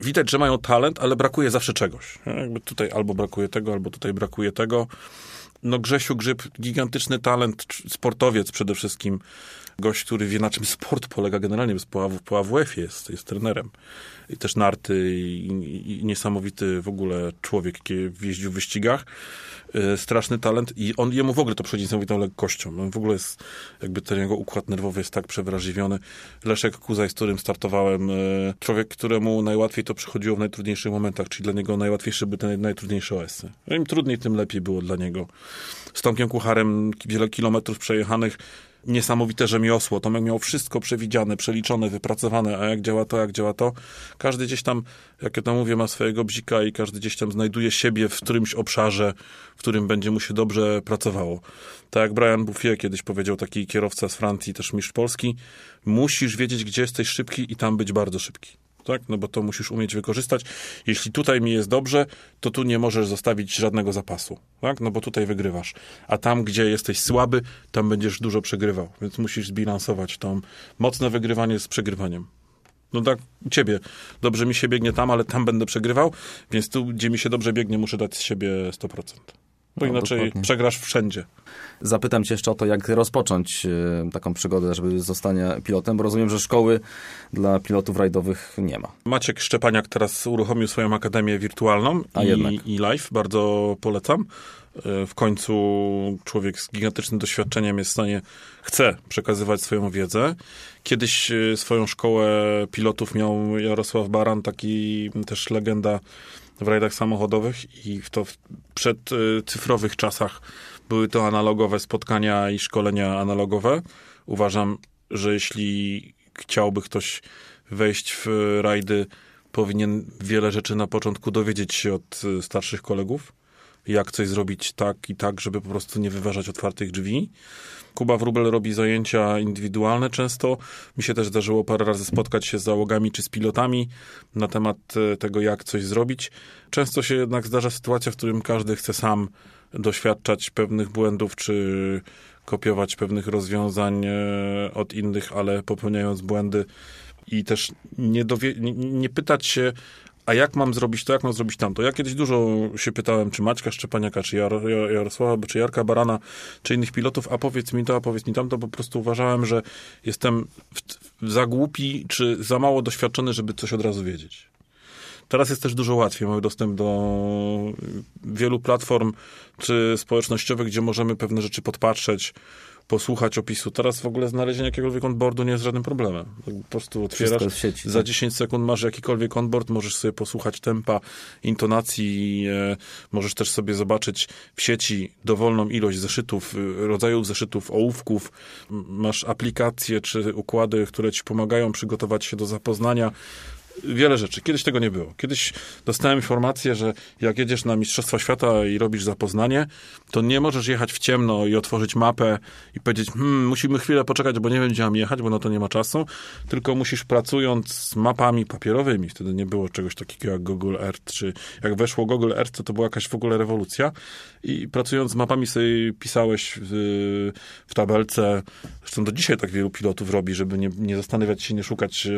widać, że mają talent, ale brakuje zawsze czegoś. Jakby tutaj albo brakuje tego, albo tutaj brakuje tego. No Grzesiu Grzyb, gigantyczny talent, sportowiec przede wszystkim. Gość, który wie na czym sport polega generalnie, bo po, AW, po AWF jest, jest trenerem. I też narty i, i, i niesamowity w ogóle człowiek, który jeździł w wyścigach. E, straszny talent i on, jemu w ogóle to przychodzi niesamowitą lekkością. On w ogóle jest, jakby ten jego układ nerwowy jest tak przewrażliwiony. Leszek Kuzaj, z którym startowałem, e, człowiek, któremu najłatwiej to przychodziło w najtrudniejszych momentach, czyli dla niego najłatwiejsze były te naj, najtrudniejsze OS-y. Im trudniej, tym lepiej było dla niego. Z Tomkiem Kucharem wiele kilometrów przejechanych, niesamowite rzemiosło. Tomek miał wszystko przewidziane, przeliczone, wypracowane, a jak działa to, jak działa to. Każdy gdzieś tam, jak ja to mówię, ma swojego bzika i każdy gdzieś tam znajduje siebie w którymś obszarze, w którym będzie mu się dobrze pracowało. Tak jak Brian Bouffier kiedyś powiedział, taki kierowca z Francji, też mistrz Polski, musisz wiedzieć, gdzie jesteś szybki i tam być bardzo szybki. Tak? No bo to musisz umieć wykorzystać. Jeśli tutaj mi jest dobrze, to tu nie możesz zostawić żadnego zapasu. Tak? No bo tutaj wygrywasz. A tam, gdzie jesteś słaby, tam będziesz dużo przegrywał. Więc musisz zbilansować to mocne wygrywanie z przegrywaniem. No tak, ciebie. Dobrze mi się biegnie tam, ale tam będę przegrywał, więc tu, gdzie mi się dobrze biegnie, muszę dać z siebie 100%. Bo No, inaczej dokładnie. przegrasz wszędzie. Zapytam cię jeszcze o to, jak rozpocząć e, taką przygodę, żeby zostania pilotem, bo rozumiem, że szkoły dla pilotów rajdowych nie ma. Maciek Szczepaniak teraz uruchomił swoją akademię wirtualną A jednak. i, i live. Bardzo polecam. E, W końcu człowiek z gigantycznym doświadczeniem jest w stanie, chce przekazywać swoją wiedzę. Kiedyś e, swoją szkołę pilotów miał Jarosław Baran, taki też legenda w rajdach samochodowych i to w przed e, cyfrowych czasach były to analogowe spotkania i szkolenia analogowe. Uważam, że jeśli chciałby ktoś wejść w rajdy, powinien wiele rzeczy na początku dowiedzieć się od y, starszych kolegów, jak coś zrobić tak i tak, żeby po prostu nie wyważać otwartych drzwi. Kuba Wróbel robi zajęcia indywidualne często. Mi się też zdarzyło parę razy spotkać się z załogami czy z pilotami na temat e, tego, jak coś zrobić. Często się jednak zdarza sytuacja, w którym każdy chce sam doświadczać pewnych błędów, czy kopiować pewnych rozwiązań e, od innych, ale popełniając błędy i też nie, dowie- nie pytać się, a jak mam zrobić to, jak mam zrobić tamto. Ja kiedyś dużo się pytałem, czy Maćka Szczepaniaka, czy Jar- Jar- Jarosława, czy Jarka Barana, czy innych pilotów, a powiedz mi to, a powiedz mi tamto, po prostu uważałem, że jestem za głupi, czy za mało doświadczony, żeby coś od razu wiedzieć. Teraz jest też dużo łatwiej. Mamy dostęp do wielu platform czy społecznościowych, gdzie możemy pewne rzeczy podpatrzeć, posłuchać opisu. Teraz w ogóle znalezienie jakiegokolwiek onboardu nie jest żadnym problemem. Tak Po prostu otwierasz, sieci. za tak? 10 sekund masz jakikolwiek onboard, możesz sobie posłuchać tempa, intonacji, e, możesz też sobie zobaczyć w sieci dowolną ilość zeszytów, e, rodzajów zeszytów, ołówków. Masz aplikacje czy układy, które ci pomagają przygotować się do zapoznania. Wiele rzeczy. Kiedyś tego nie było. Kiedyś dostałem informację, że jak jedziesz na Mistrzostwa Świata i robisz zapoznanie, to nie możesz jechać w ciemno i otworzyć mapę i powiedzieć, hmm, musimy chwilę poczekać, bo nie wiem, gdzie mam jechać, bo na to nie ma czasu, tylko musisz pracując z mapami papierowymi, wtedy nie było czegoś takiego jak Google Earth, czy jak weszło Google Earth, to to była jakaś w ogóle rewolucja i pracując z mapami sobie pisałeś w, w tabelce, zresztą do dzisiaj tak wielu pilotów robi, żeby nie, nie zastanawiać się, nie szukać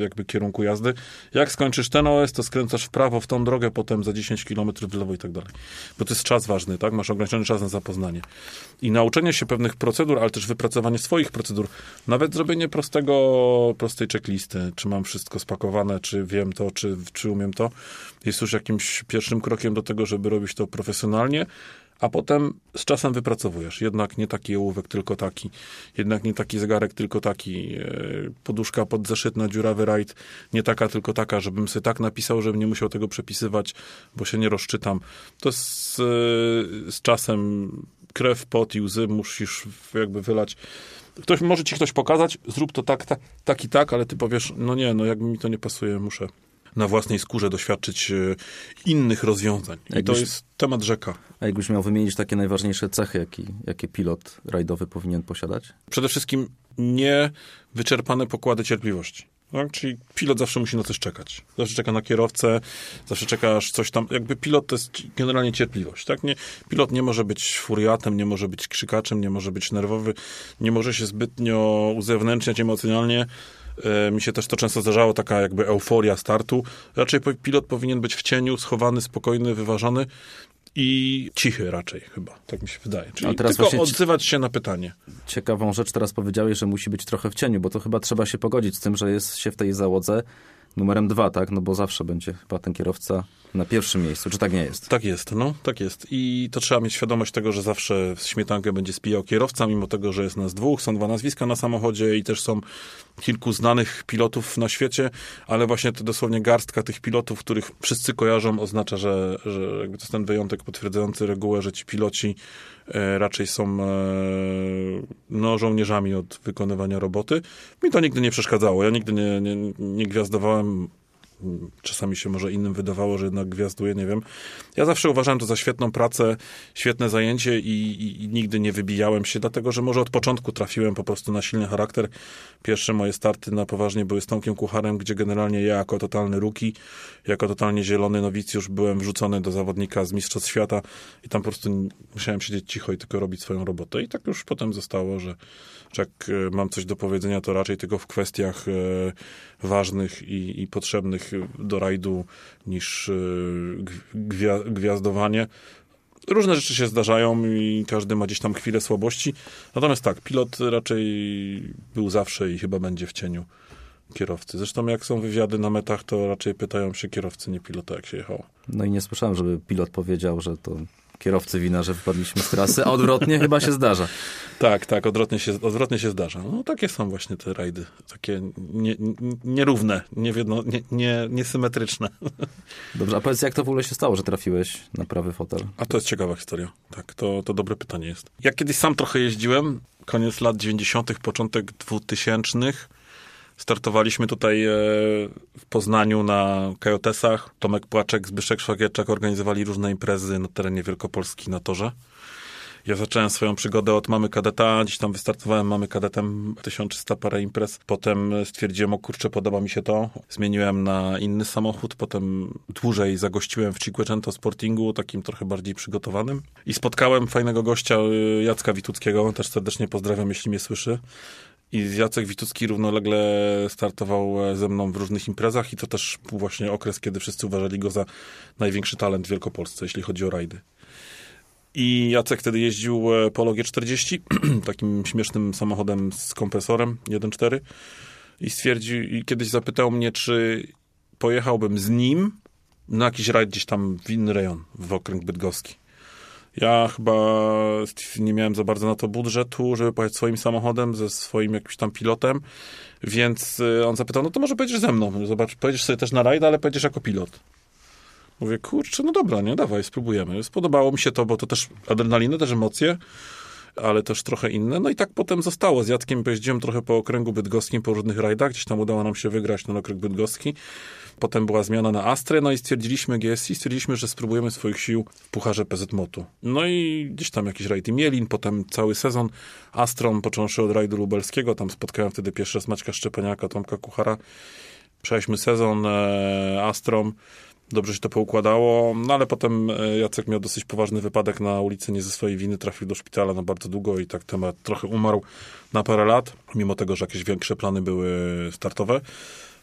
jakby kierunku jazdy. Jak skończysz ten OS, to skręcasz w prawo w tą drogę, potem za 10 km w lewo i tak dalej. Bo to jest czas ważny, tak? Masz ograniczony czas na zapoznanie. I nauczenie się pewnych procedur, ale też wypracowanie swoich procedur, nawet zrobienie prostego, prostej checklisty, czy mam wszystko spakowane, czy wiem to, czy, czy umiem to, jest już jakimś pierwszym krokiem do tego, żeby robić to profesjonalnie, a potem z czasem wypracowujesz. Jednak nie taki ołówek, tylko taki. Jednak nie taki zegarek, tylko taki. E, Poduszka pod zeszyt dziurawy rajd, nie taka, tylko taka, żebym sobie tak napisał, żebym nie musiał tego przepisywać, bo się nie rozczytam. To z, e, z czasem krew, pot i łzy musisz jakby wylać. Ktoś, może ci ktoś pokazać, zrób to tak, tak, tak i tak, ale ty powiesz, no nie, no jakby mi to nie pasuje, muszę na własnej skórze doświadczyć e, innych rozwiązań. I to Jakbyś- jest temat rzeka. A jakbyś miał wymienić takie najważniejsze cechy, jaki, jakie pilot rajdowy powinien posiadać? Przede wszystkim nie wyczerpane pokłady cierpliwości. Tak? Czyli pilot zawsze musi na coś czekać. Zawsze czeka na kierowcę, zawsze czeka aż coś tam. Jakby pilot to jest generalnie cierpliwość. Tak? Nie, pilot nie może być furiatem, nie może być krzykaczem, nie może być nerwowy, nie może się zbytnio uzewnętrzniać emocjonalnie. E, Mi się też to często zdarzało, taka jakby euforia startu. Raczej pilot powinien być w cieniu, schowany, spokojny, wyważony i cichy raczej chyba. Tak mi się wydaje. Czyli tylko odzywać się na pytanie. Ciekawą rzecz teraz powiedziałeś, że musi być trochę w cieniu, bo to chyba trzeba się pogodzić z tym, że jest się w tej załodze numerem dwa, tak? No bo zawsze będzie chyba ten kierowca na pierwszym miejscu, czy tak nie jest? Tak jest, no, tak jest. I to trzeba mieć świadomość tego, że zawsze śmietankę będzie spijał kierowca, mimo tego, że jest nas dwóch, są dwa nazwiska na samochodzie i też są kilku znanych pilotów na świecie, ale właśnie to dosłownie garstka tych pilotów, których wszyscy kojarzą, oznacza, że, że jakby to jest ten wyjątek potwierdzający regułę, że ci piloci raczej są e, no, żołnierzami od wykonywania roboty. Mi to nigdy nie przeszkadzało. Ja nigdy nie, nie, nie gwiazdowałem czasami się może innym wydawało, że jednak gwiazduje, nie wiem. Ja zawsze uważałem to za świetną pracę, świetne zajęcie i, i, i nigdy nie wybijałem się, dlatego że może od początku trafiłem po prostu na silny charakter. Pierwsze moje starty na poważnie były z Tomkiem Kucharem, gdzie generalnie ja jako totalny ruki, jako totalnie zielony nowicjusz byłem wrzucony do zawodnika z Mistrzostw Świata i tam po prostu musiałem siedzieć cicho i tylko robić swoją robotę. I tak już potem zostało, że, że jak e, mam coś do powiedzenia, to raczej tylko w kwestiach e, ważnych i, i potrzebnych do rajdu niż e, gwia, gwiazdowanie. Różne rzeczy się zdarzają i każdy ma gdzieś tam chwilę słabości. Natomiast tak, pilot raczej był zawsze i chyba będzie w cieniu kierowcy. Zresztą jak są wywiady na metach, to raczej pytają się kierowcy, nie pilota, jak się jechało. No i nie słyszałem, żeby pilot powiedział, że to kierowcy wina, że wypadliśmy z trasy, a odwrotnie chyba się zdarza. Tak, tak, odwrotnie się, odwrotnie się zdarza. No takie są właśnie te rajdy, takie nie, nie, nierówne, niewiedno, nie, nie, niesymetryczne. Dobrze, a powiedz, jak to w ogóle się stało, że trafiłeś na prawy fotel? A to jest ciekawa historia. Tak, to, to dobre pytanie jest. Ja kiedyś sam trochę jeździłem, koniec lat 90., początek 2000 Startowaliśmy tutaj e, w Poznaniu na Kajotesach. Tomek Płaczek, Zbyszek Szwagieczak organizowali różne imprezy na terenie Wielkopolski na torze. Ja zacząłem swoją przygodę od mamy kadeta, gdzieś tam wystartowałem mamy kadetem 1300 parę imprez. Potem stwierdziłem, o kurczę, podoba mi się to. Zmieniłem na inny samochód, potem dłużej zagościłem w Cinquecento Sportingu, takim trochę bardziej przygotowanym. I spotkałem fajnego gościa, y, Jacka Wituckiego, też serdecznie pozdrawiam, jeśli mnie słyszy. I Jacek Witucki równolegle startował e, ze mną w różnych imprezach i to też był właśnie okres, kiedy wszyscy uważali go za największy talent w Wielkopolsce, jeśli chodzi o rajdy. I Jacek wtedy jeździł e, Polo G40, takim śmiesznym samochodem z kompresorem 1.4 i stwierdził, i kiedyś zapytał mnie, czy pojechałbym z nim na jakiś rajd gdzieś tam w inny rejon, w okręg bydgoski. Ja chyba nie miałem za bardzo na to budżetu, żeby pojechać swoim samochodem, ze swoim jakimś tam pilotem, więc y, on zapytał, no to może pojedziesz ze mną, zobacz, pojedziesz sobie też na rajd, ale pojedziesz jako pilot. Mówię, kurczę, no dobra, nie, dawaj, spróbujemy. Spodobało mi się to, bo to też adrenalina, też emocje, ale też trochę inne. No i tak potem zostało. Z Jackiem pojeździłem trochę po okręgu bydgoskim, po różnych rajdach. Gdzieś tam udało nam się wygrać ten okręg bydgoski. Potem była zmiana na Astrę, no i stwierdziliśmy GSI, stwierdziliśmy, że spróbujemy swoich sił w Pucharze PZ Motu. No i gdzieś tam jakieś rajdy Mielin, potem cały sezon Astron, począwszy od rajdu lubelskiego, tam spotkałem wtedy pierwszy raz Maćka Szczepaniaka, Tomka Kuchara. Przejśmy sezon e, Astrom, dobrze się to poukładało, no ale potem e, Jacek miał dosyć poważny wypadek na ulicy, nie ze swojej winy, trafił do szpitala na bardzo długo i tak temat trochę umarł na parę lat, mimo tego, że jakieś większe plany były startowe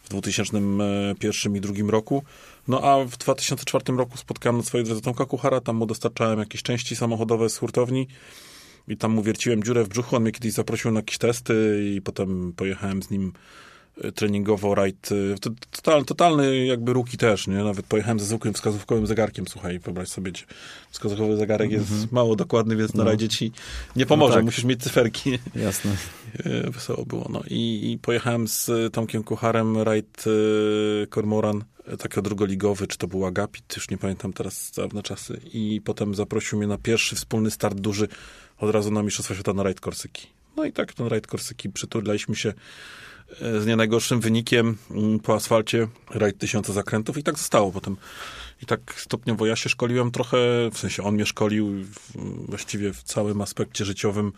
w 2001 i 2002 roku. No a w 2004 roku spotkałem na swojej drodze Tomka Kuchara, tam mu dostarczałem jakieś części samochodowe z hurtowni i tam mu wierciłem dziurę w brzuchu, on mnie kiedyś zaprosił na jakieś testy i potem pojechałem z nim e, treningowo rajd. E, total, totalny jakby ruki też, nie? Nawet pojechałem ze zwykłym wskazówkowym zegarkiem, słuchaj, wyobraź sobie, wskazówkowy zegarek jest mm -hmm. mało dokładny, więc na no. rajdzie ci nie pomoże, no tak. musisz mieć cyferki. Jasne. E, wesoło było, no. I, i pojechałem z Tomkiem Kucharem rajd Kormoran, taki drugoligowy, czy to był Agapit, już nie pamiętam teraz dawne czasy. I potem zaprosił mnie na pierwszy wspólny start duży od razu na Mistrzostwa Świata na rajd Korsyki. No i tak ten rajd Korsyki przytulaliśmy się z nie najgorszym wynikiem mm, po asfalcie, rajd tysiąca zakrętów i tak zostało potem. I tak stopniowo ja się szkoliłem trochę, w sensie on mnie szkolił właściwie w całym aspekcie życiowym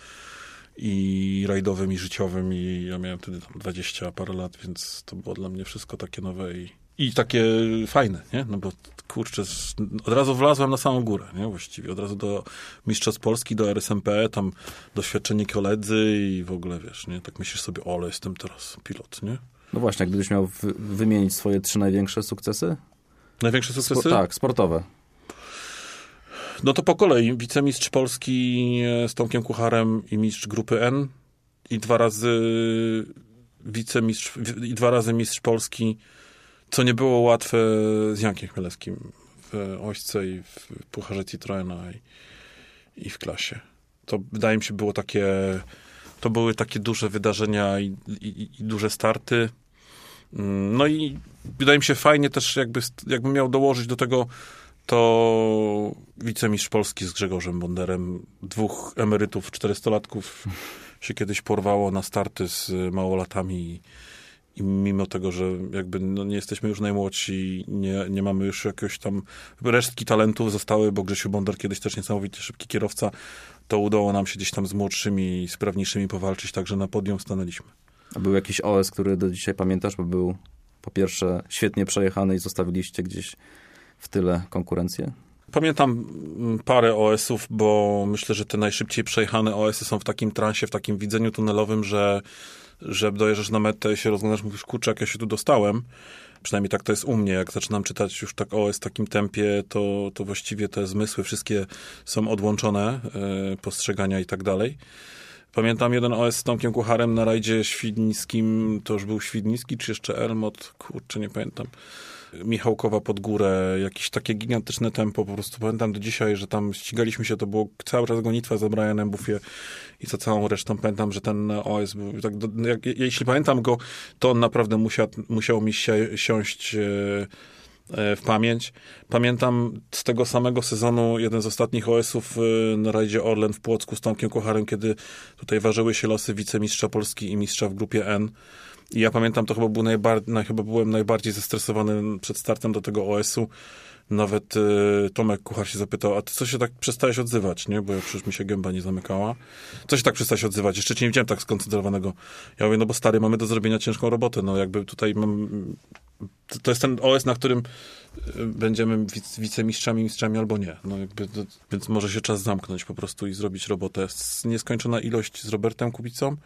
i rajdowym i życiowym i ja miałem wtedy tam 20 parę lat, więc to było dla mnie wszystko takie nowe i i takie fajne, nie? No bo kurczę, od razu wlazłem na samą górę, nie? Właściwie od razu do Mistrzostw Polski, do RSMP, tam doświadczenie koledzy i w ogóle, wiesz, nie? Tak myślisz sobie, ole, jestem teraz pilot, nie? No właśnie, gdybyś miał wymienić swoje trzy największe sukcesy? Największe sukcesy? Spo tak, sportowe. No to po kolei. Wicemistrz Polski e, z Tomkiem Kucharem i mistrz grupy N i dwa razy wicemistrz, i dwa razy mistrz Polski co nie było łatwe z Jankiem Chmielewskim w Ośce i w Pucharze Citroena i, i w klasie. To wydaje mi się było takie, to były takie duże wydarzenia i, i, i duże starty. Mm, no i wydaje mi się fajnie też, jakby, jakbym miał dołożyć do tego to wicemistrz Polski z Grzegorzem Bonderem, dwóch emerytów, czterystolatków się kiedyś porwało na starty z małolatami i mimo tego, że jakby no nie jesteśmy już najmłodsi, nie, nie mamy już jakiegoś tam resztki talentów zostały, bo Grzesiu Bondar kiedyś też niesamowicie szybki kierowca, to udało nam się gdzieś tam z młodszymi, sprawniejszymi powalczyć, także na podium stanęliśmy. A był jakiś OS, który do dzisiaj pamiętasz, bo był po pierwsze świetnie przejechany i zostawiliście gdzieś w tyle konkurencję? Pamiętam mm, parę OS-ów, bo myślę, że te najszybciej przejechane OS-y są w takim transie, w takim widzeniu tunelowym, że, że dojeżdżasz na metę i się rozglądasz, mówisz, kurczę, jak ja się tu dostałem. Przynajmniej tak to jest u mnie. Jak zaczynam czytać już tak OS w takim tempie, to, to właściwie te zmysły wszystkie są odłączone, yy, postrzegania i tak dalej. Pamiętam jeden OS z Tomkiem Kucharem na rajdzie świdnickim, to już był Świdnicki, czy jeszcze Elmot, kurczę, nie pamiętam. Michałkowa pod górę, jakieś takie gigantyczne tempo, po prostu pamiętam do dzisiaj, że tam ścigaliśmy się, to było cały czas gonitwa za Brianem Buffie i za całą resztą. Pamiętam, że ten OS był, tak, jak, jeśli pamiętam go, to on naprawdę musiał, musiał mi się, siąść e, w pamięć. Pamiętam z tego samego sezonu jeden z ostatnich OS-ów e, na rajdzie Orlen w Płocku z Tomkiem Kocharem, kiedy tutaj ważyły się losy wicemistrza Polski i mistrza w grupie N. I ja pamiętam, to chyba, był najbar- chyba byłem najbardziej zestresowany przed startem do tego OS-u. Nawet y, Tomek Kuchar się zapytał, a ty co się tak przestałeś odzywać, nie? Bo ja przecież mi się gęba nie zamykała. Co się tak przestałeś odzywać? Jeszcze cię nie widziałem tak skoncentrowanego. Ja mówię, no bo stary, mamy do zrobienia ciężką robotę. No jakby tutaj mam... To jest ten OS, na którym będziemy wicemistrzami, mistrzami albo nie. No jakby więc może się czas zamknąć po prostu i zrobić robotę. Nieskończona ilość z Robertem Kubicą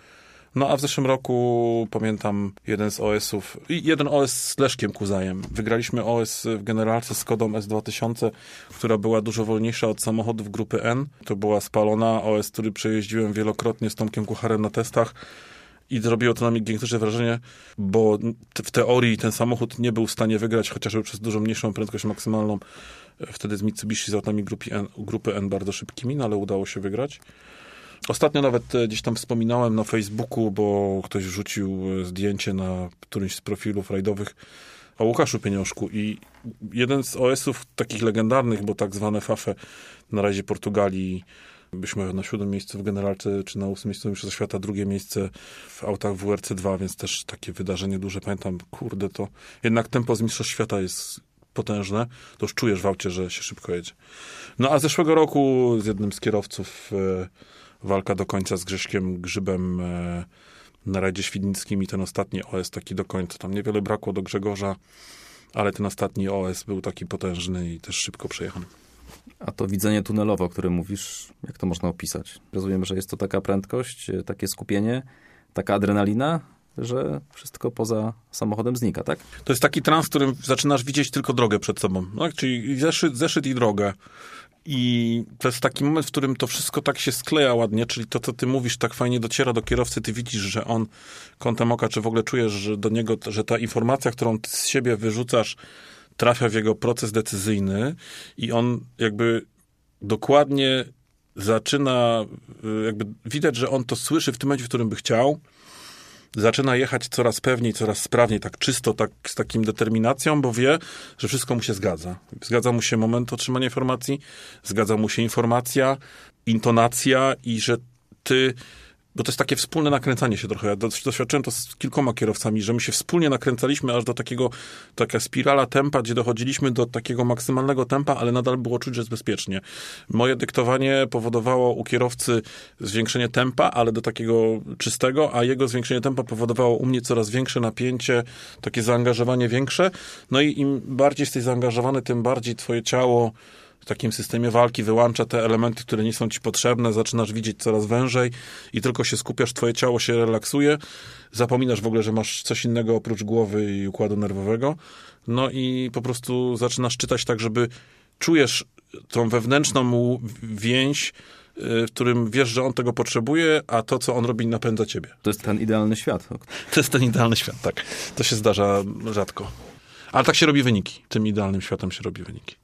no a w zeszłym roku pamiętam jeden z OS-ów, jeden OS z Leszkiem Kuzajem. Wygraliśmy OS w generalce z kodą S2000, która była dużo wolniejsza od samochodów grupy N. To była spalona OS, który przejeździłem wielokrotnie z Tomkiem Kucharem na testach. I zrobiło to na mnie gigantyczne wrażenie, bo w teorii ten samochód nie był w stanie wygrać, chociażby przez dużo mniejszą prędkość maksymalną. Wtedy z Mitsubishi z autami grupy N, grupy N bardzo szybkimi, no ale udało się wygrać. Ostatnio nawet e, gdzieś tam wspominałem na Facebooku, bo ktoś wrzucił e, zdjęcie na którymś z profilów rajdowych o Łukaszu Pieniążku i jeden z OS-ów takich legendarnych, bo tak zwane FAFE na razie Portugalii byśmy na siódmym miejscu w generalce, czy na ósmym miejscu Mistrzostwa Świata, drugie miejsce w autach WRC2, więc też takie wydarzenie duże. Pamiętam, kurde, to jednak tempo z Mistrzostw Świata jest potężne, to już czujesz w aucie, że się szybko jedzie. No a zeszłego roku z jednym z kierowców e, walka do końca z Grześkiem Grzybem e, na Radzie Świdnickim i ten ostatni OS taki do końca. Tam niewiele brakło do Grzegorza, ale ten ostatni OS był taki potężny i też szybko przejechany. A to widzenie tunelowe, o którym mówisz, jak to można opisać? Rozumiem, że jest to taka prędkość, e, takie skupienie, taka adrenalina, że wszystko poza samochodem znika, tak? To jest taki trans, w którym zaczynasz widzieć tylko drogę przed sobą. No, czyli zeszyt, zeszyt i drogę. I to jest taki moment, w którym to wszystko tak się skleja ładnie, czyli to, co ty mówisz, tak fajnie dociera do kierowcy, ty widzisz, że on kątem oka, czy w ogóle czujesz, że do niego, że ta informacja, którą ty z siebie wyrzucasz, trafia w jego proces decyzyjny i on jakby dokładnie zaczyna, y, jakby widać, że on to słyszy w tym momencie, w którym by chciał, zaczyna jechać coraz pewniej, coraz sprawniej, tak czysto, tak z takim determinacją, bo wie, że wszystko mu się zgadza. Zgadza mu się moment otrzymania informacji, zgadza mu się informacja, intonacja i że ty bo to jest takie wspólne nakręcanie się trochę. Ja doświadczyłem to z kilkoma kierowcami, że my się wspólnie nakręcaliśmy aż do takiego, taka spirala tempa, gdzie dochodziliśmy do takiego maksymalnego tempa, ale nadal było czuć, że jest bezpiecznie. Moje dyktowanie powodowało u kierowcy zwiększenie tempa, ale do takiego czystego, a jego zwiększenie tempa powodowało u mnie coraz większe napięcie, takie zaangażowanie większe. No i im bardziej jesteś zaangażowany, tym bardziej twoje ciało w takim systemie walki wyłącza te elementy, które nie są ci potrzebne, zaczynasz widzieć coraz wężej i tylko się skupiasz, twoje ciało się relaksuje, zapominasz w ogóle, że masz coś innego oprócz głowy i układu nerwowego, no i po prostu zaczynasz czytać tak, żeby czujesz tą wewnętrzną więź, y, w którym wiesz, że on tego potrzebuje, a to, co on robi, napędza ciebie. To jest ten idealny świat. To jest ten idealny świat, tak. To się zdarza rzadko. Ale tak się robi wyniki. Tym idealnym światem się robi wyniki.